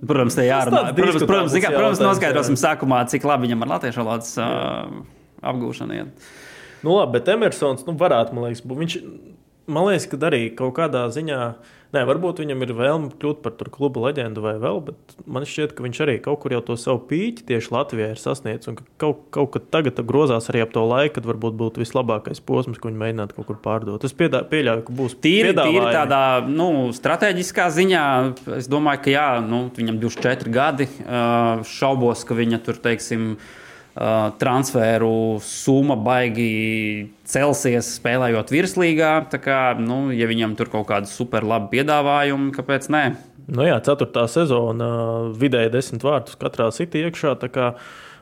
Protams, te jārunā. Protams, protams, kā, protams noskaidrosim sākumā, cik labi viņam ar latviešu valodas uh, apgūšanu iet. Nu, labi, bet Emersons nu, varētu, man liekas, būt. Viņš, man liekas, ka arī kaut kādā ziņā Nē, varbūt viņam ir vēlme kļūt par kluba leģendu vai vēl, bet man šķiet, ka viņš arī kaut kur jau to savu pīķi tieši Latvijā ir sasniedzis. Un ka kaut, kaut kad tagad grozās arī ap to laiku, kad varbūt būtu vislabākais posms, ko viņi mēģinātu kaut kur pārdot. Es piedā, pieļauju, ka būs tīri, tīri tādā nu, strateģiskā ziņā. Es domāju, ka jā, nu, viņam 24 gadi. Šaubos, ka viņa tur, teiksim, transferu summa baigi celsies, spēlējot virslīgā. Tā kā, nu, ja viņam tur kaut kāda super laba piedāvājuma, kāpēc nē? Nu jā, ceturtā sezona vidēji desmit vārtus katrā sitī iekšā. Kā,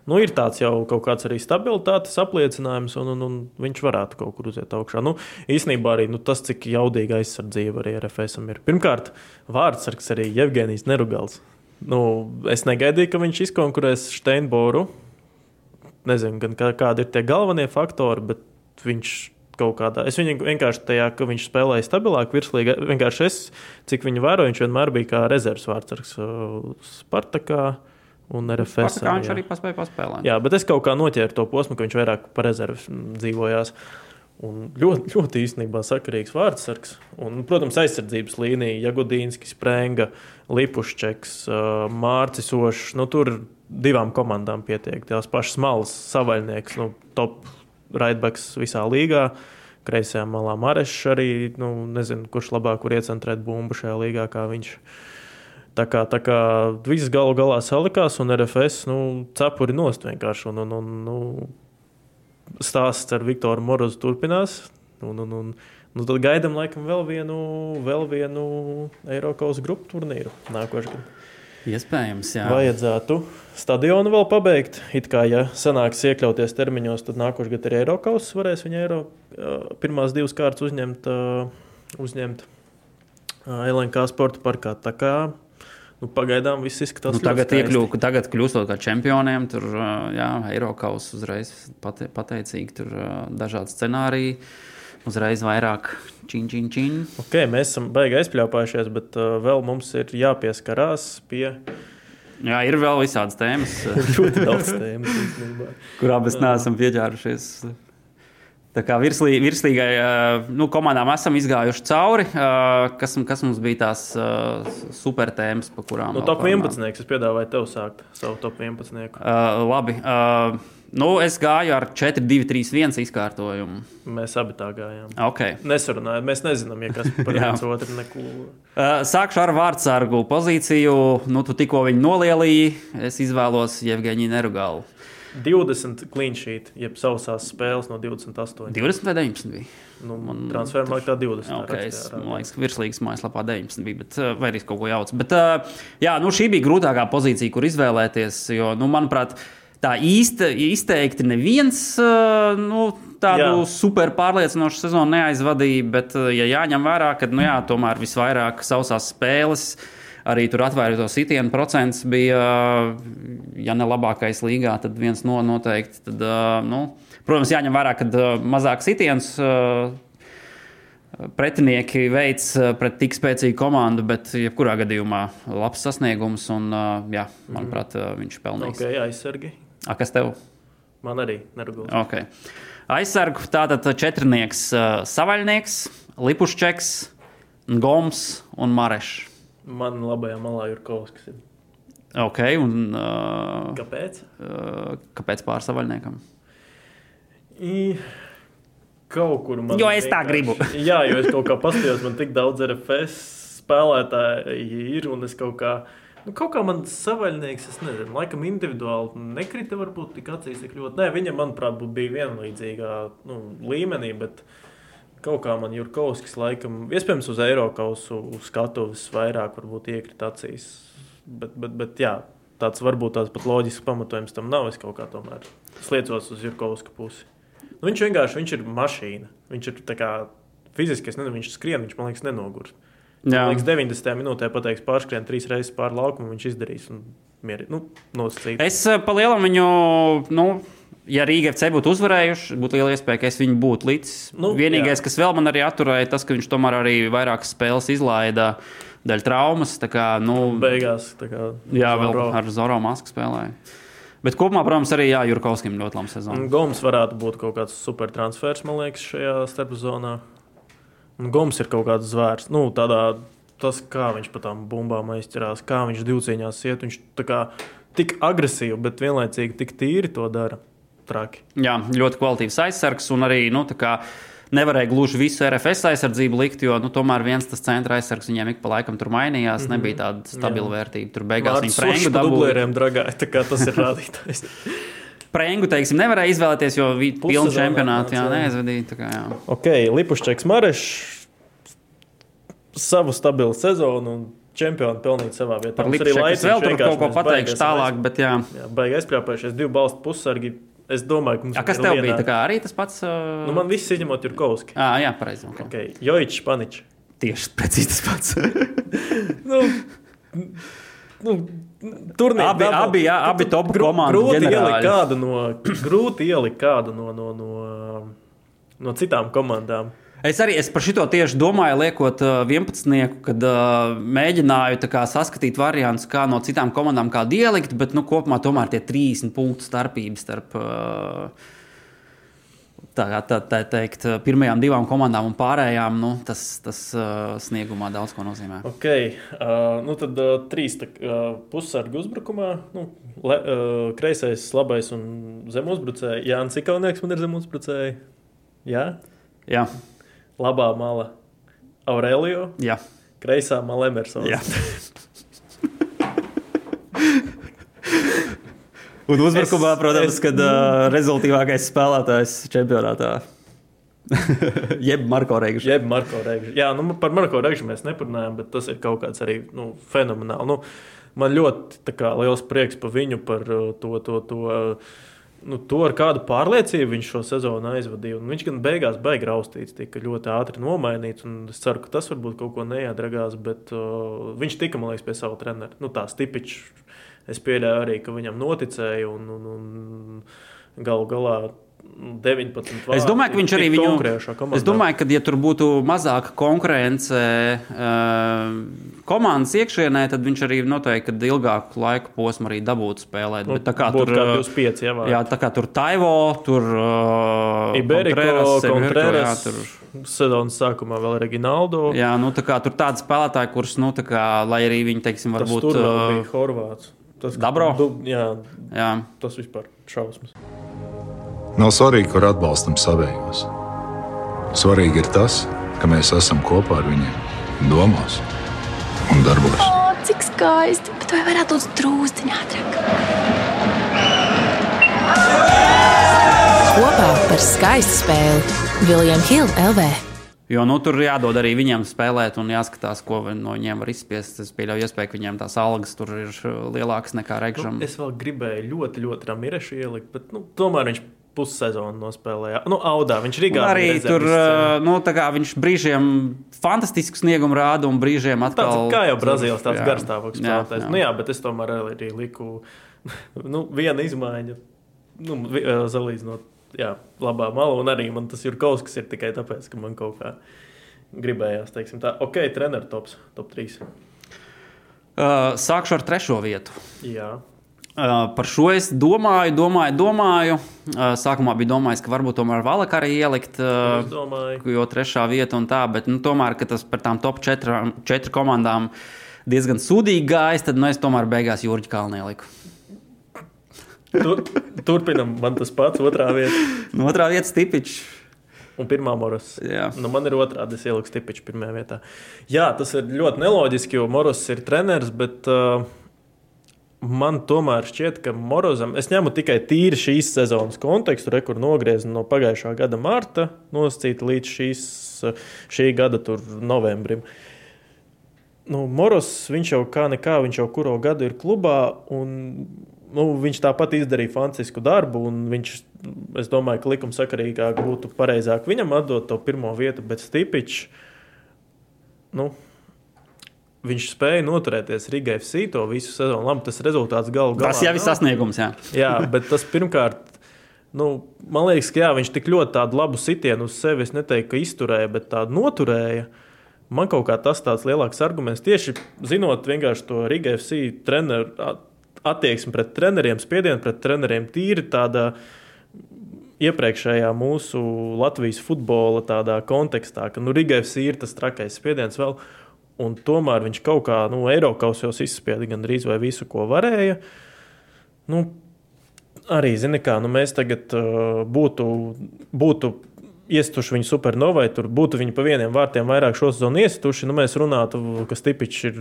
nu, ir tāds jau kaut kāds arī stabilitātes apliecinājums, un, un, un viņš varētu kaut kur uziet augšā. Nu, īsnībā arī nu, tas, cik jaudīga aizsardzība arī RFSam ir. Pirmkārt, vārdsargs arī Jevgenijs Nerugals. Nu, es negaidīju, ka viņš izkonkurēs Steinboru nezinu, gan kā, kādi ir tie galvenie faktori, bet viņš kaut kādā. Es viņu vienkārši tajā, ka viņš spēlēja stabilāk, virslīgi. Vienkārši es, cik viņu vēroju, viņš vienmēr bija kā rezerves vārdsargs uh, Spartakā. Un RFS. Kā viņš arī paspēja paspēlēt. Jā, bet es kaut kā noķēru to posmu, ka viņš vairāk par rezerves dzīvojās. Un ļoti, ļoti īstenībā sakarīgs vārdsargs. Un, protams, aizsardzības līnija, Jagodīnskis, Sprenga, Lipušķeks, uh, Mārcis Ošs. Nu, tur divām komandām pietiek. Tās pašas malas savaļnieks, nu, top raidbacks visā līgā. Kreisajā malā Marešs arī, nu, nezinu, kurš labāk var iecentrēt bumbu šajā līgā kā viņš. Tā kā, tā kā viss galu galā salikās, un RFS nu, cepuri nost vienkārši. Un, un, un, nu, stāsts ar Viktoru Morozu turpinās. Un, un, un, nu, tad gaidām laikam vēl vienu, vēl vienu Eiropas grupu turnīru nākošajā gadā. Iespējams, jā. Vajadzētu stadionu vēl pabeigt. It kā, ja sanāks iekļauties termiņos, tad nākošais gads ir Eiropas. Varēs viņa Eiro pirmās divas kārtas uzņemt, uzņemt LNK sporta parkā. Tā kā Nu, pagaidām viss izskatās nu, tagad, iekļūk, tagad kļūstot par čempioniem, tur jā, Eiropas uzreiz pate, pateicīgi, tur dažādi scenāriji uzreiz vairāk čiņ, čiņ, čiņ. Okay, mēs esam baigi aizpļāpājušies, bet uh, vēl mums ir jāpieskarās pie. Jā, ir vēl visādas tēmas. *laughs* ļoti daudz tēmas, kurām mēs neesam pieķērušies. Tā kā virslī, virslīgai uh, nu, komandām esam izgājuši cauri, uh, kas, kas mums bija tās uh, super tēmas, par kurām. Nu, top 11. Es piedāvāju tev sākt savu top 11. Uh, labi. Uh, Nu, es gāju ar 4, 2, 3, 1 izkārtojumu. Mēs abi tā gājām. Okay. Nesarunājām, mēs nezinām, ja kas par *laughs* viens otru neko. Uh, sākšu ar vārdsargu pozīciju. Nu, tu tikko viņu nolielīji. Es izvēlos Jevgeņiju Nerugalu. 20 clean-sheet, jeb sausās spēles no 28. 20 vai 19 bija? Nu, man transferam laikā 20. Okay, es, man liekas, ka virslīgas mājaslapā 19 bija, bet vai arī kaut ko jauc. Bet, jā, nu, šī bija grūtākā pozīcija, kur izvēlēties, jo, nu, manuprāt, tā īsti izteikti neviens nu, tādu jā. super pārliecinošu sezonu neaizvadīja. Bet, ja jāņem vērā, ka nu, jā, tomēr visvairāk sausās spēles. Arī tur atvērto sitienu procents bija, ja ne labākais līgā, tad viens no noteikti. Tad, nu, protams, jāņem vērā, ka mazāk sitiens pretinieki veids pret tik spēcīgu komandu, bet jebkurā gadījumā labs sasniegums un, jā, manuprāt, viņš pelnīs. Okay, aizsargi. A, kas tev? Man arī nerūpīgi. Okay. Aizsargu tātad četrnieks, uh, savaļnieks, lipušķeks, goms un marešs. Man labajā malā ir kaut kas. Ok, un uh, Kāpēc? uh, kāpēc pārsavaļniekam? I... Kaut kur man. Jo es tā gribu. *laughs* Jā, jo es kaut kā paskatījos, man tik daudz RFS spēlētāji ir, un es kaut kā. Nu, kaut kā man savaļnieks, es nezinu, laikam individuāli nekrita varbūt tik acīs tik ļoti. Nē, viņa, manuprāt, bija vienlīdzīgā nu, līmenī, bet kaut kā man Jurkovskis laikam, iespējams, uz Eiropasu skatuves vairāk varbūt iekrita acīs. Bet, bet, bet jā, tāds varbūt tāds pat loģisks pamatojums tam nav. Es kaut kā tomēr sliecos uz Jurkovska pusi. Nu, viņš vienkārši viņš ir mašīna. Viņš ir kā fiziski, es nezinu, viņš skrien, viņš man liekas, nenogurs. Jā. Man liekas, 90. minūtē pateiks, pārskrien trīs reizes pāri laukumu, viņš izdarīs un mierīgi nu, nosacīt. Es eh, palielam viņu. Nu, Ja Rīga FC būtu uzvarējuši, būtu liela iespēja, ka es viņu būtu līdz. Nu, Vienīgais, jā. kas vēl man arī atturēja, tas, ka viņš tomēr arī vairākas spēles izlaida dēļ traumas. Tā kā, nu, Beigās, kā jā, vēl Zoro. ar Zoro masku spēlēja. Bet kopumā, protams, arī Jā, Jurkovskim ļoti laba sezona. Un Goms varētu būt kaut kāds super transfers, man liekas, šajā starpzonā. Goms ir kaut kāds zvērs. Nu, tādā, tas, kā viņš pa tām bumbām aizķerās, kā viņš divcīņās iet. Viņš tā kā tik agresīvi, bet vienlaicīgi tik tīri to dara. Traki. Jā, ļoti kvalitīvs aizsargs un arī nu, tā kā nevarēja gluži visu RFS aizsardzību likt, jo nu, tomēr viens tas centra aizsargs viņiem ik pa laikam tur mainījās. Mm -hmm. Nebija tāda stabila vērtība. Tur beigās viņi prēngu dabūja. dublēriem dragāja, tā kā tas ir *laughs* rādītājs. Prēngu, teiksim, nevarēja izvēlēties, jo viņi pilnu Pussezonā čempionātu jā, neaizvadīja. kā, jā. ok, Lipušķeks Marešs savu stabilu sezonu un čempionu pelnīt savā vietā. Par Lipčeku es vēl tur kaut ko pateikšu tālāk, bet jā. Jā, baigi aizpļāpējušies divu balstu pussargi. Es domāju, ka mums A, kas ir tev vienā- bija? Arī tas pats. Uh... Nu, man viss izņemot Jurkovski. à, jā, pareizi. Okay. Okay. Jojičs, Paničs. Tieši precīzi tas pats. *laughs* Nu, *laughs* nu, Turnīrā Abi- abi, jā, abi top komandu grūti ģenerāļi. ielikt kādu no, grūti ielikt kādu no, no, no, no citām komandām. Es arī es par šo tieši domāju, liekot uh, 11. kad uh, mēģināju kā, saskatīt variantus, kā no citām komandām kādu ielikt, bet nu, kopumā tomēr tie 30 punktu starpības starp uh, tā, tā, tā teikt, pirmajām divām komandām un pārējām, nu, tas, tas uh, sniegumā daudz ko nozīmē. Okay. Uh, nu tad uh, trīs tā, uh, pussargi uzbrukumā. Nu, le, uh, kreisais, labais un zemuzbrucēji. Jā, un Cikaunieks man ir zemuzbrucēji. Jā, Jā, labā mala Aurelio, jā. kreisā mala Emersons. jā. *laughs* Un uzbrukumā, Es- protams, es- kad uh, rezultātīvākais spēlētājs čempionātā. *laughs* Jeb Marko Reigš. Jeb Marko Reigžu. Jā, nu, par Marko Reigžu mēs neparunājam, bet tas ir kaut kāds arī nu, fenomenāli. Nu, man ļoti kā, liels prieks par viņu, par to, to, to, nu, to ar kādu pārliecību viņš šo sezonu aizvadīja. Un viņš gan beigās baigi raustīts, tika ļoti ātri nomainīts. un Es ceru, ka tas varbūt kaut ko neiedragās, bet uh, viņš tika, man liekas, pie sava trenera. Nu, tā stipiņš. Es pieļauju arī, ka viņam noticēja un, un, un galu galā. 19. Es domāju, ka viņš arī viņu. komandā. Es domāju, ka, ja tur būtu mazāka konkurence uh, komandas iekšienē, tad viņš arī noteikti ilgāku laiku posmu arī dabūtu spēlēt. Bet tā kā tur Nu, uh, 25, jā, jā, tā kā tur Taivo, tur jā, Contreras, tur. sezonas sākumā vēl Reginaldo. Jā, nu, tā kā tur tādi spēlētāji, kurus, nu, tā kā, lai arī viņi, teiksim, Tas varbūt. tur vēl uh, bija Horvāts. Tas, Dabro? Du, jā, jā, tas vispār šausmas. Nav svarīgi, kur atbalstam savējos. Svarīgi ir tas, ka mēs esam kopā ar viņiem, domās un darbos. O, cik skaisti! Bet vai varētu būt drūzdiņā ātrāk? Kopā par skaistu spēli Viljams Hilde LV. Jo nu, tur jādod arī viņiem spēlēt un jāskatās, ko no viņiem var izspiest. Es pieļauju, iespēju, ka viņiem tās algas tur ir lielākas nekā Reigžam. Nu, es vēl gribēju ļoti, ļoti ramirešu ielikt, bet nu, tomēr viņš pussezonu nospēlēja. Nu, Audā viņš Un Rīgā arī tur nu, viņš brīžiem fantastisku sniegumu rāda un brīžiem Tāds atkal. kā jau Brazīlijas tāds garstāvoklis spēlētājs. Nu, jā, bet es tomēr arī liku *laughs* nu, vienu izmaiņu. Nu, salīdzinot, jā, labā malā, un arī man tas ir kaut kas, ir tikai tāpēc, ka man kaut kā gribējās, teiksim, tā, ok, treneru tops, top 3. Uh, sākšu ar trešo vietu. Jā, Uh, par šo es domāju, domāju, domāju. Uh, sākumā bija domājis, ka varbūt tomēr Valaka arī ielikt, uh, domāju. jo trešā vieta un tā, bet nu, tomēr ka tas par tām top 4, 4 komandām diezgan sūdīgi gājis, tad nu, es tomēr beigās Jurģa Kalnē liku. Tur, turpinam, man tas pats, otrā vieta. Nu, otrā vieta Stipičs. Un pirmā moros. Jā. Nu, man ir otrādi, es ieliku Stipiču pirmajā vietā. Jā, tas ir ļoti neloģiski, jo Moros ir treneris, bet uh, man tomēr šķiet, ka Morozam, es ņemu tikai tīri šīs sezonas kontekstu, re, kur nogriezta no pagājušā gada marta, nosacīta līdz šīs, šī gada novembrim. Nu, Moros, viņš jau kā nekā, viņš jau kuro gadu ir klubā, un nu, viņš tāpat izdarīja fantastisku darbu. Viņš, es domāju, ka likumsakarīgāk būtu pareizāk viņam atdot to pirmo vietu, bet Stipičs. Nu, Viņš spēja noturēties Rīgā FC to visu sezonu. Labi, tas rezultāts galu galā. Tas jau ir sasniegums. Jā. jā, bet tas pirmkārt, nu, man liekas, ka jā, viņš tik ļoti tādu labu sitienu uz sevi, es neteiktu, ka izturēja, bet tādu noturēja. Man kaut kā tas tāds lielāks arguments tieši zinot to Rīgā FC treneru attieksme pret treneriem, spiedienu pret treneriem, tīri tādā iepriekšējā mūsu Latvijas futbola kontekstā, ka nu, Rigēvs ir tas trakais spiediens vēl. Un tomēr viņš kaut kā nu, Eiropasos izspieda gandrīz visu, ko varēja. Nu, arī, zini, kā nu, mēs tagad uh, būtu, būtu iestuši viņu supernovai, tur būtu viņi pa vieniem vārtiem vairāk šo sezonu iestuši, nu, mēs runātu, ka Stipičs ir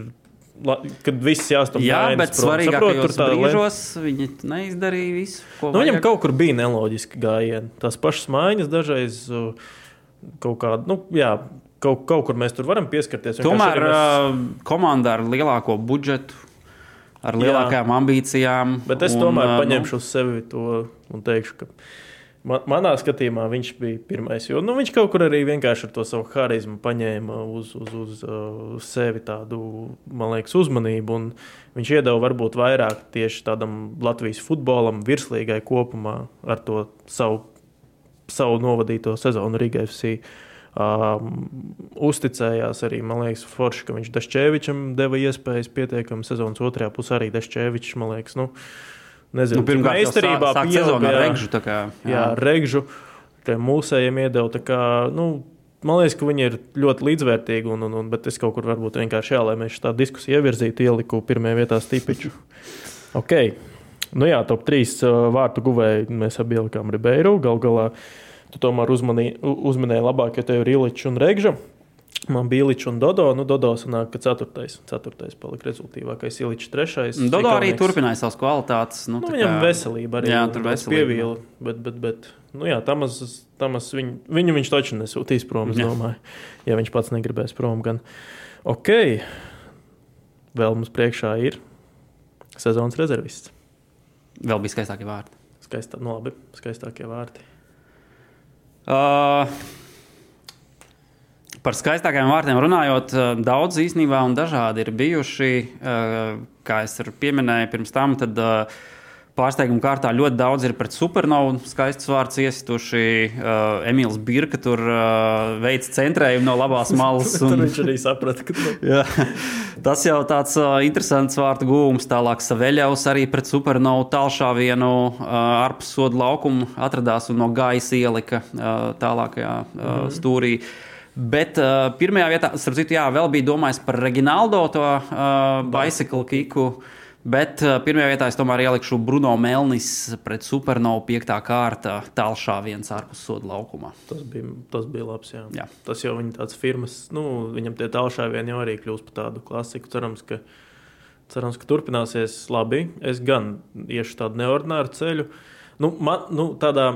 kad viss jāstāv Jā, bet svarīgākajos brīžos viņi neizdarīja visu, ko nu, viņam kaut kur bija neloģiski gājieni. Tās pašas mājas dažreiz uh, kaut kādā, nu, jā, kaut, kaut kur mēs tur varam pieskarties. Tomēr mēs... Uh, komanda ar lielāko budžetu. Ar lielākām jā, ambīcijām. Bet es tomēr un, uh, paņemšu nu, uz sevi to un teikšu, ka Man, manā skatījumā viņš bija pirmais. Jo nu, viņš kaut kur arī vienkārši ar to savu harizmu paņēma uz, uz, uz, uz sevi tādu, man liekas, uzmanību. Viņš iedeva varbūt vairāk tieši tādam Latvijas futbolam, virslīgai kopumā ar to savu, savu novadīto sezonu Rīgā FC. Um, uzticējās arī, man liekas, Forši, ka viņš Dašķēvičam deva iespējas pietiekami sezonas otrajā pusē. Arī Dašķēvičs, man liekas, nu, uh, nezinu, nu, pirmā meistarībā pieauga regžu. Kā, jā, jā regžu. Mūsējiem iedeva. Kā, nu, man liekas, ka viņi ir ļoti līdzvērtīgi. Un, un, un, bet es kaut kur varbūt vienkārši, jā, lai mēs tādu diskusiju ievirzītu, ieliku pirmajā vietā stipiču. *laughs* ok. Nu jā, top 3 uh, vārtu guvēji mēs abi ielikām Ribeiru. Galu galā tu tomēr uzmanī, uzminēji labāk, ja tev ir Iličs un Regža. Man bija Ilīčs un Dodo. Nu, Dodo sanāk, ka ceturtais, ceturtais palika rezultātīvākais. Ilīčs trešais. Dodo arī turpināja savas kvalitātes. Nu, nu, viņam kā... veselība arī jā, tur veselība. pievīla. Bet, bet, bet, nu, jā, tamas, tamas viņu, viņu viņš taču nesūtīs prom, es domāju. Ja viņš pats negribēs prom. Gan. Ok, vēl mums priekšā ir sezonas rezervists. Vēl bija skaistākie vārti. Skaistā, nu, labi, skaistākie vārti. Uh, Par skaistākajiem vārtiem runājot, eh, daudz īstenībā un dažādi ir bijuši. Eh, kā es pieminēju pirms tam, tad eh, pārsteiguma kārtā ļoti daudz ir pret supernovu skaistus vārdus iesituši. Emīls Birka tur veids centrējumu no labās *laughs* malas. Un... viņš arī saprata, ka *laughs* tas jau tāds interesants vārtu gūms. Tālāk Saveļaus arī pret supernovu tālšāvienu ārpus sodu laukumu atradās un no gaisa ielika tālākajā mm. stūrī. Bet uh, pirmajā vietā, starp citu, jā, vēl bija domājis par Reginaldo to uh, bicycle kiku. Bet uh, pirmajā vietā es tomēr ielikšu Bruno Melnis pret Supernovu piektā kārta tālšā viens ārpus soda laukumā. Tas bija, tas bija labs. Jā. Jā. Tas jau viņa tāds firmas, nu, viņam tie tālšā vien jau arī kļūst par tādu klasiku. Cerams, ka, cerams, ka turpināsies labi. Es gan iešu tādu neordināru ceļu. Nu, man, nu, tādā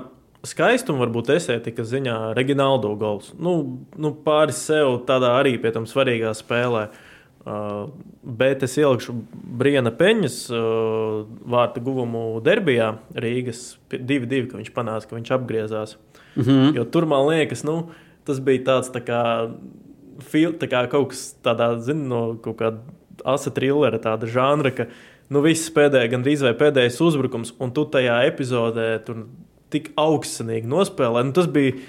skaistumu, varbūt estētikas ziņā, Reģionāldo gols. Nu, nu, pāris sev tādā arī pie tam svarīgā spēlē. Uh, bet es ielikšu Briena Peņas uh, vārtu guvumu derbijā Rīgas 2-2, ka viņš panāca, ka viņš apgriezās. Mm -hmm. Jo tur man liekas, nu, tas bija tāds tā kā, fil, tā kā kaut kas tāds, zinu, no kaut kāda asa trillera, tāda žanra, ka nu, viss pēdējais, gandrīz vai pēdējais uzbrukums, un tu tajā epizodē tur tik augstsanīgi nospēlē. Nu, tas bija.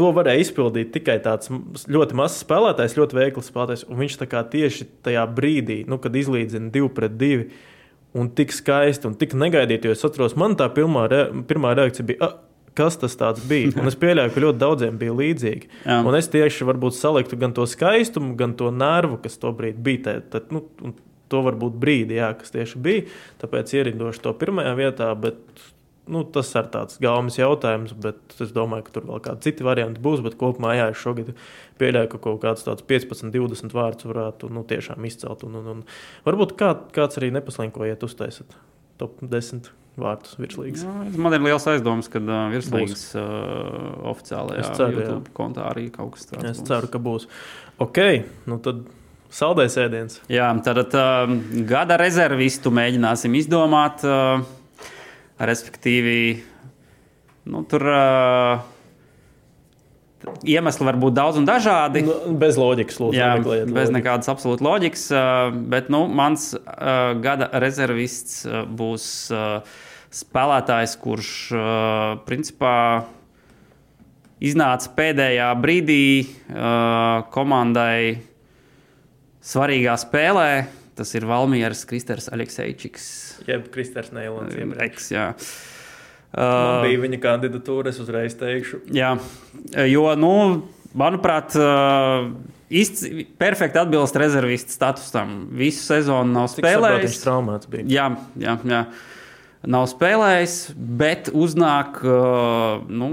To varēja izpildīt tikai tāds ļoti mazs spēlētājs, ļoti veikls spēlētājs. Un viņš tieši tajā brīdī, nu, kad izlīdzina divu pret divu, un tik skaisti un tik negaidīti. Jo es atceros, man tā pirmā, re, pirmā reakcija bija, kas tas bija. Un es pieļauju, ka ļoti daudziem bija līdzīgi. Jā. Un es tieši varbūt saliktu gan to skaistumu, gan to nervu, kas to brīdi bija. Tad, nu, to varbūt brīdi, jā, kas tieši bija. Tāpēc ierindošu to pirmajā vietā, bet nu, tas ir tāds gaumas jautājums, bet es domāju, ka tur vēl kādi citi varianti būs. Bet kopumā, jā, es šogad pieļauju, ka kaut kāds tāds 15, 20 vārdus varētu nu, tiešām izcelt. Un, un, un varbūt kā, kāds arī nepaslinkojiet uztaisīt top 10 vārdus virslīgas. Jā, man ir liels aizdoms, ka uh, virslīgas uh, oficiālajā ceru, YouTube jā. kontā arī kaut kas tāds. Es būs. ceru, ka būs. Ok, nu tad. Saldējs ēdiens. Jā, tad uh, gada rezervistu mēģināsim izdomāt. Uh, respektīvi, nu, tur. Uh, Iemesli var būt daudz un dažādi. Nu, bez loģikas, lūdzu. Jā, bez loģiku. nekādas absolūtas loģikas. Bet nu, mans uh, gada rezervists būs uh, spēlētājs, kurš uh, principā iznāca pēdējā brīdī uh, komandai svarīgā spēlē. Tas ir Valmieras Kristers Alekseičiks. Jeb Kristers Neilons. Eks, jā. Man uh, bija viņa kandidatūra, es uzreiz teikšu. Jā, jo, nu, manuprāt, uh, īsti perfekti atbilst rezervistu statusam. Visu sezonu nav spēlējis. Viņš traumēts bija. Jā, jā, jā. Nav spēlējis, bet uznāk. Uh, nu,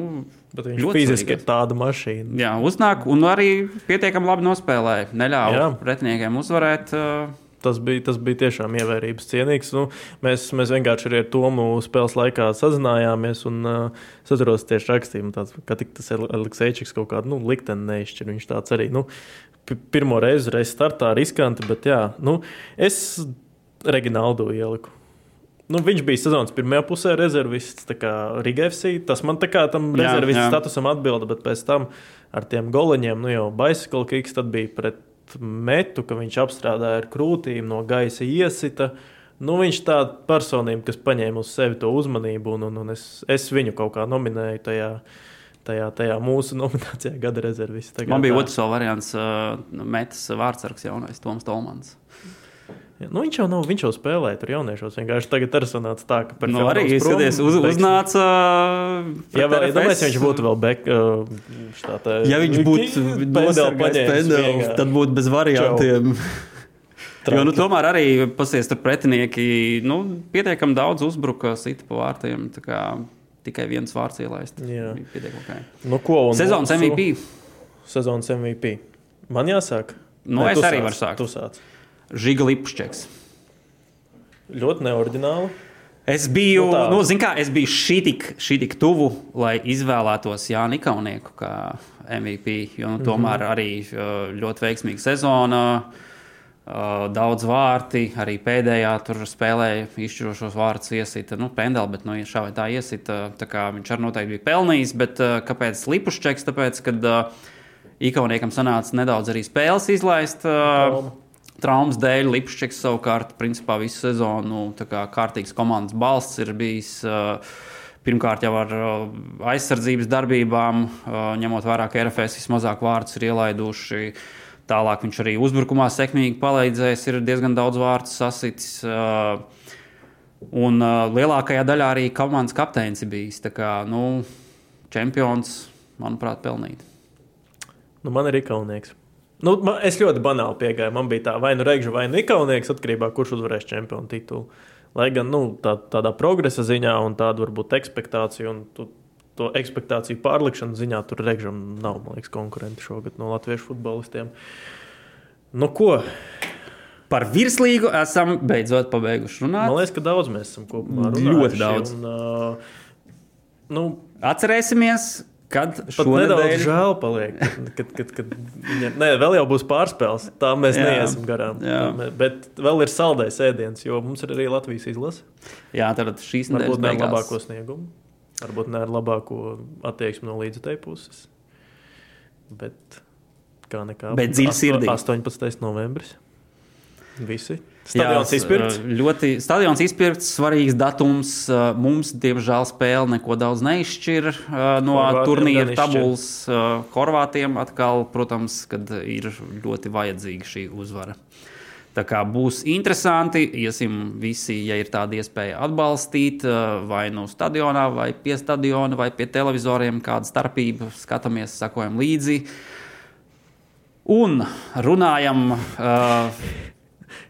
Bet viņš fiziski ir tāda mašīna. Jā, uznāk un arī pietiekami labi nospēlēja. Neļāva pretiniekiem uzvarēt. Uh, tas bija, tas bija tiešām ievērības cienīgs. Nu, mēs, mēs vienkārši ar Tomu spēles laikā sazinājāmies un uh, sazaros tieši rakstījumu, tāds, ka tas Aleksēčiks kaut kādu nu, likteni neizšķir. Viņš tāds arī nu, pirmo reizi, reizi startā riskanti, bet jā, nu, es Reginaldu ieliku. Nu, viņš bija sezonas pirmajā pusē rezervists, kā Rigēfsī. Tas man tā kā tam rezervists statusam atbilda, bet pēc tam ar tiem goleņiem, nu jau Bicycle Kicks, tad bija pret metu, ka viņš apstrādāja ar krūtīm, no gaisa iesita. Nu, viņš ir tāds personība, kas paņēma uz sevi to uzmanību, un, un, un es, es viņu kaut kā nominēju tajā, tajā, tajā mūsu *laughs* nominācijā, gada rezervis. Man bija otrs variants, uh, Metas vārdsargs, jaunais Toms Tolmans. Nu, viņš jau nav, viņš jau spēlēja tur jauniešos. Vienkārši tagad ir sanācis tā, ka par nu, arī izskaties, uz, uznāca. Ja, vēl, ja domāju, ja viņš būtu vēl bek, štātā, ja viņš būtu *laughs* paņēmis, tad būtu bez variantiem. Jo, nu, tomēr arī pasies tur pretinieki nu, pietiekami daudz uzbruka sita pa vārtiem. Tikai viens vārds ielaist. Jā, okay. nu, ko, Sezonas MVP. Sezonas MVP. Man jāsāk. Nu, Vai es arī varu sākt. Tu sāc. Žiga Lipšķeks. Ļoti neordināli. Es biju, nu, nu, kā, es biju šī tik, šī tik tuvu, lai izvēlētos Jānu Ikaunieku kā MVP. Jo, nu, mhm. tomēr arī ļoti veiksmīga sezona, daudz vārti. Arī pēdējā tur spēlēja izšķirošos vārdus, iesita nu, pendeli, bet nu, šā vai tā iesita. Tā kā viņš arī noteikti bija pelnījis. Bet kāpēc Lipušķeks? Tāpēc, kad Ikauniekam sanāca nedaudz arī spēles izlaist. Palma Traumas dēļ Lipšķeks savukārt principā visu sezonu kā kārtīgs komandas balsts ir bijis. Pirmkārt, jau ar aizsardzības darbībām, ņemot vērā, ka RFS vismazāk vārdus ir ielaiduši. Tālāk viņš arī uzbrukumā sekmīgi palīdzējis, ir diezgan daudz vārdu sasitis. Un lielākajā daļā arī komandas kapteinis bijis. Tā kā nu, čempions, manuprāt, pelnīt. Nu, man ir ikaunieks. Nu, man, es ļoti banāli piegāju. Man bija tā, vai nu Reigža, vai nu Ikaunieks, atkarībā no kurš uzvarēs čempionu titulu. Lai gan nu, tā, tādā progresa ziņā un tāda varbūt ekspektācija un tu, to ekspektāciju pārlikšanu ziņā tur Reigžam nav liekas, konkurenti šogad no latviešu futbolistiem. Nu, ko? Par virslīgu esam beidzot pabeiguši runāt. Man liekas, ka daudz mēs esam kopumā runājuši. Ļoti daudz. Un, uh, nu, Atcerēsimies, Kad pat nedaudz žēl paliek, kad, kad, kad viņa, ne, vēl jau būs pārspēles. Tā mēs jā, neiesim garām. Jā. Bet vēl ir saldais ēdiens, jo mums ir arī Latvijas izlase. Jā, tad šīs nedēļas varbūt ne ar labāko sniegumu, varbūt ne ar labāko attieksmi no līdzekļu puses. Bet kā nekā. Bet dziļi sirdī. 18. novembris. Visi. Stadions izpirkts. Ļoti stadions izpirkts, svarīgs datums. Mums, diemžēl, spēle neko daudz neizšķir no Horvātiem turnīra tabulas. Horvātiem atkal, protams, kad ir ļoti vajadzīga šī uzvara. Tā kā būs interesanti, iesim visi, ja ir tāda iespēja atbalstīt, vai no nu stadionā, vai pie stadiona, vai pie televizoriem, kāda starpība, skatāmies, sakojam līdzi. Un runājam. Uh,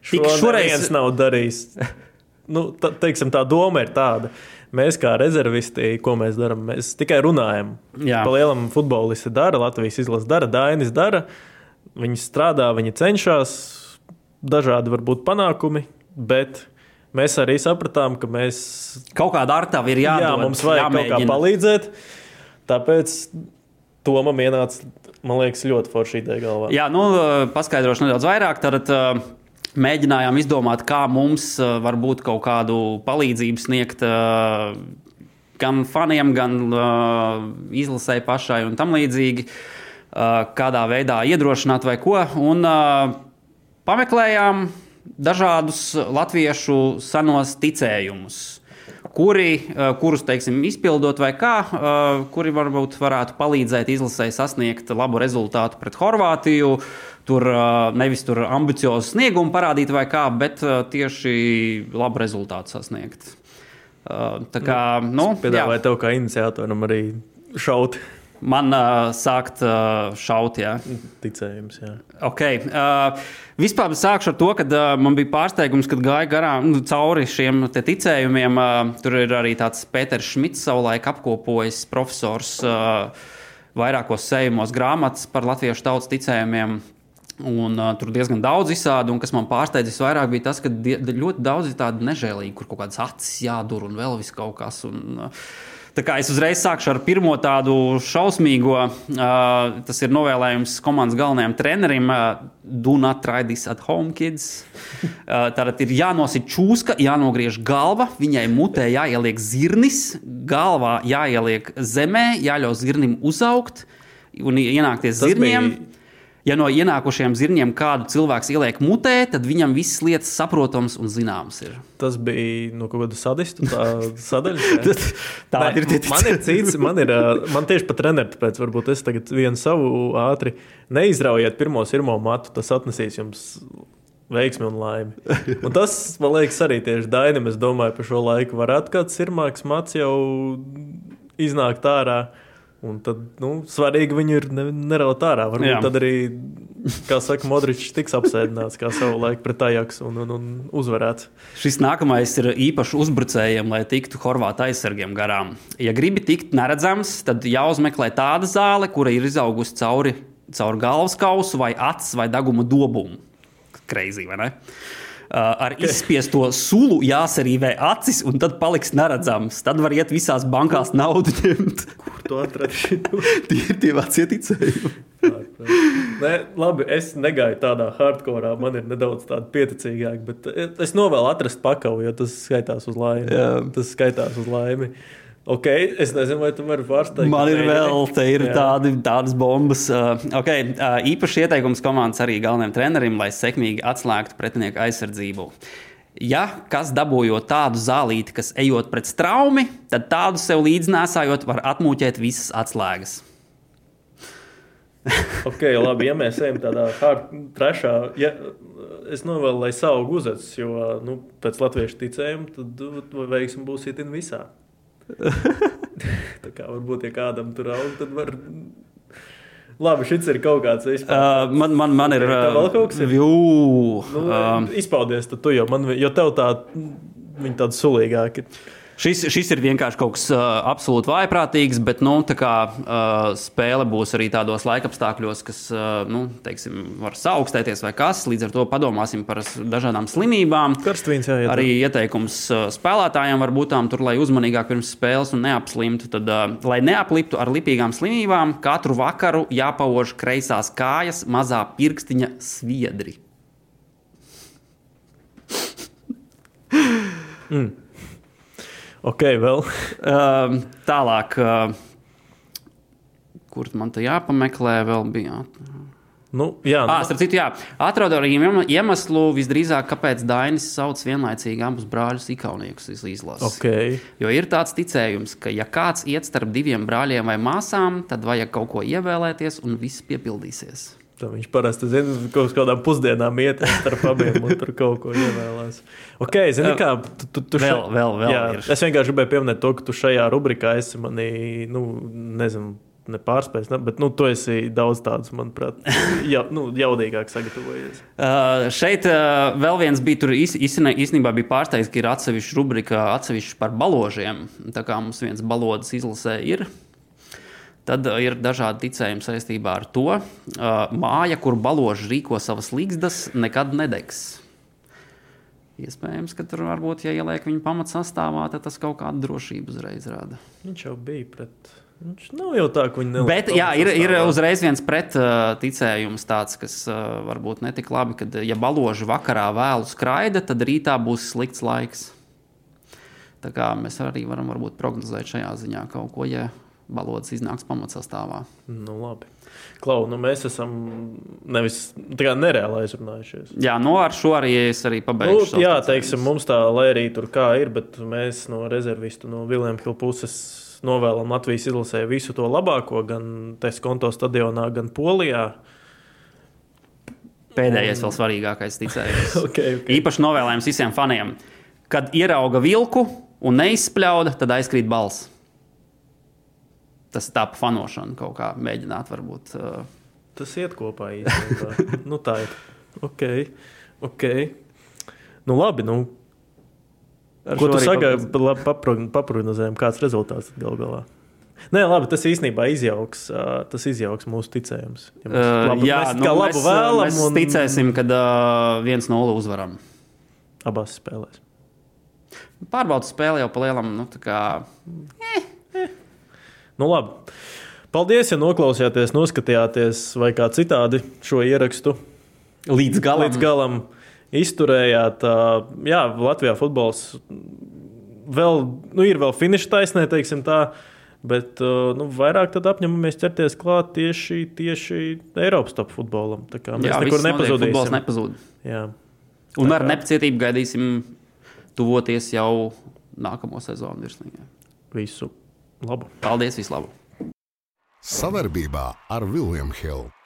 Tik šoreiz viens nav darījis. *laughs* Nu, tā, teiksim, tā doma ir tāda. Mēs kā rezervisti, ko mēs darām, mēs tikai runājam. Jā. Pa lielam futbolisti dara, Latvijas izlase dara, Dainis dara. Viņi strādā, viņi cenšas, dažādi varbūt panākumi, bet mēs arī sapratām, ka mēs kaut kādā ar tavu ir jādod, jā, mums vajag jāmēģina. kaut kā palīdzēt. Tāpēc Tomam ienāca, man liekas, ļoti forša ideja galvā. Jā, nu, paskaidrošu nedaudz vairāk. Tad, uh, Mēģinājām izdomāt, kā mums uh, varbūt kaut kādu palīdzību sniegt uh, gan faniem, gan uh, izlasēji pašai un tam līdzīgi, kādā veidā iedrošināt vai ko. Un pameklējām dažādus latviešu senos ticējumus kuri, eh, kurus teiksim, izpildot vai kā, eh, kuri varbūt varētu palīdzēt izlasēji sasniegt labu rezultātu pret Horvātiju. Tur nevis tur ambiciozu sniegumu parādīt vai kā, bet tieši labu rezultātu sasniegt. Tā kā, nu, nu piedāvāju tev kā iniciatoram arī šaut. Man uh, sākt uh, šaut, jā. Ticējums, jā. Okay. Uh, vispār sākšu ar to, ka uh, man bija pārsteigums, kad gāju garām nu, cauri šiem ticējumiem. Uh, tur ir arī tāds Pēters Šmits, savulaik apkopojis profesors uh, vairākos sējumos grāmatas par latviešu tautas ticējumiem. Un, uh, tur diezgan daudz izsādu, un kas man pārsteidza visvairāk, bija tas, ka ļoti daudz ir tādu nežēlīgu, kur kaut kādas acis jādur un vēl viss kaut kas. Un, uh, es uzreiz sākšu ar pirmo tādu šausmīgo, uh, tas ir novēlējums komandas galvenajam trenerim. Uh, Do not try this at home, kids. Uh, Tātad ir jānosit čūska, jānogriež galva, viņai mutē jāieliek zirnis, galvā jāieliek zemē, jāļauj zirnim uzaugt un ienākties zirniem. Bija Ja no ienākušiem zirņiem kādu cilvēku ieliek mutē, tad viņam viss lietas saprotams un zināmas ir. Tas bija no nu, kaut kāda sadistu tā *laughs* sadaļa. tā Nē, ir tie man ir cits, man ir man tieši pat treneris, tāpēc varbūt es tagad vienu savu ātri neizraujiet pirmo sirmo matu, tas atnesīs jums veiksmi un laimi. *laughs* Un tas, man liekas, arī tieši Dainam, es domāju, par šo laiku varētu kāds sirmāks mats jau iznākt ārā. Un tad nu, svarīgi viņu ir ne, neraut ārā. Varbūt Jā. tad arī, kā saka, Modričs tiks apsēdināts kā savu laiku pret Ajax un, un, un uzvarēts. Šis nākamais ir īpaši uzbrucējiem, lai tiktu Horvātu aizsargiem garām. Ja gribi tikt neredzams, tad jāuzmeklē tāda zāle, kura ir izaugusi cauri, cauri galvas kausu vai acis vai deguma dobumu. Kreizī, vai ne? Uh, ar izspiesto sulu jāsarīvē acis, un tad paliks neredzams. Tad var iet visās bankās naudu ņemt. *laughs* Kur to atrast? tie ir tie vecie ticējumi. Nē, labi, es negāju tādā hardcore, man ir nedaudz tāda pieticīgāka, bet es novēlu atrast pakavu, jo tas skaitās uz laimi. Jā. Tas skaitās uz laimi. Ok, es nezinu, vai tu vari pārsteigt. Man ir vēl ir tādi, tādas bombas. Uh, okay, uh, īpaši ieteikums komandas arī galvenajam trenerim, lai sekmīgi atslēgtu pretinieku aizsardzību. Ja kas dabūjot tādu zālīti, kas ejot pret straumi, tad tādu sev līdznēsājot, var atmūķēt visas atslēgas. ok, labi, ja mēs ejam tādā trešā, ja es novēlu, lai savu guzetus, jo nu, pēc latviešu ticējuma, tad veiksim būs itin visā. *laughs* tā kā varbūt, ja kādam tur aug, tad var. Labi, šis ir kaut kāds vispār. Uh, man, man, man ir. Tā vēl kaut kas ir. Jū, nu, uh, izpaudies, tad tu jau man, jo tev tā, viņi tādi sulīgāki. Šis, šis ir vienkārši kaut kas uh, absolūti vājprātīgs, bet nu, kā, uh, spēle būs arī tādos laikapstākļos, kas uh, nu, teiksim, var saaugstēties vai kas. Līdz ar to padomāsim par dažādām slimībām. Karstvīns, jā, jā, arī ieteikums uh, spēlētājiem var būt tur, lai uzmanīgāk pirms spēles un neapslimtu. Tad, uh, lai neapliptu ar lipīgām slimībām, katru vakaru jāpauž kreisās kājas mazā pirkstiņa sviedri. mm. Ok, vēl. uh, tālāk, uh, kur man te jāpameklē, vēl bija. Nu, jā, nu. à, citu, jā. Atradu arī iemeslu, visdrīzāk, kāpēc Dainis sauc vienlaicīgi abus brāļus ikauniekus izlases. Okay. Jo ir tāds ticējums, ka, ja kāds iet starp diviem brāļiem vai māsām, tad vajag kaut ko ievēlēties, un viss piepildīsies. Tā viņš parasti zina, kaut kādām pusdienām iet starp abiem un tur kaut ko ievēlēs. Ok, zini, kā tu, tu, tu vēl, vēl, vēl jā, ir. Es vienkārši gribēju pieminēt to, ka tu šajā rubrikā esi manī, nu, nezinu, nepārspējis, ne, bet nu, tu esi daudz tādus, manuprāt, *laughs* ja, nu, jaudīgāk sagatavojies. *laughs* Uh, šeit uh, vēl viens bija, tur īstenībā bija pārsteigts, ka ir atsevišķa rubrika atsevišķi par baložiem. Tā kā mums viens balodas izlasē ir. Tad ir dažādi ticējumi saistībā ar to. Uh, māja, kur baloži rīko savas līgstas, nekad nedegs. Iespējams, ka tur varbūt, ja ieliek viņa pamatsastāvā, tad tas kaut kādu drošību uzreiz rada. Viņš jau bija pret. Viņš nav jau tā, ka viņi nelaiž. Bet jā, ir, ir uzreiz viens pretticējums, uh, tāds, kas uh, varbūt netik labi, kad, ja baloži vakarā vēlu skraida, tad rītā būs slikts laiks. Tā kā mēs arī varam prognozēt šajā ziņā kaut ko, ja balodas iznāks pamatsastāvā. Nu, labi. Klau, nu mēs esam nevis nereāli aizrunājušies. Jā, no nu ar šo arī es arī pabeigšu. Nu, jā, teiksim, mums tā, lai arī tur kā ir, bet mēs no rezervistu, no Viljama Hilda puses novēlam Latvijas izlasē visu to labāko, gan Teskonto stadionā, gan Polijā. Pēdējais, vēl svarīgākais ticējums. *laughs* okay, okay. Īpaši novēlējums visiem faniem. Kad ierauga vilku un neizspļauda, tad aizkrīt balss tas tā pa fanošanu kaut kā mēģināt. Varbūt, uh... Tas iet kopā īstenībā. *laughs* nu, tā ir. Ok, ok. Nu, labi. Nu. Ar Ko tu sagaidi? Paprognozējam, kāds rezultāts gal galā. Nē, labi, tas īstenībā izjauks, uh, tas izjauks mūsu ticējumus. Ja mēs, uh, labi, jā, mēs, nu, labu mēs, vēlam. Mēs un... ticēsim, ka uh, viens no nulles uzvaram. Abās spēlēs. Pārbaudas spēle jau pa lielam. Nu, kā, eh, Nu, labi. Paldies, ja noklausījāties, noskatījāties vai kā citādi šo ierakstu līdz galam. Līdz galam izturējāt. Jā, Latvijā futbols vēl, nu, ir vēl finiša taisnē, teiksim tā. Bet nu, vairāk apņemamies ķerties klāt tieši, tieši Eiropas top futbolam. Tā kā mēs Jā, nekur nepazudīsim. Futbols nepazūd. Jā. Un ar nepacietību gaidīsim tuvoties jau nākamo sezonu virslīgā. Visu Labu. Paldies, vislabāk! Savarbībā ar Viljumu Hildu.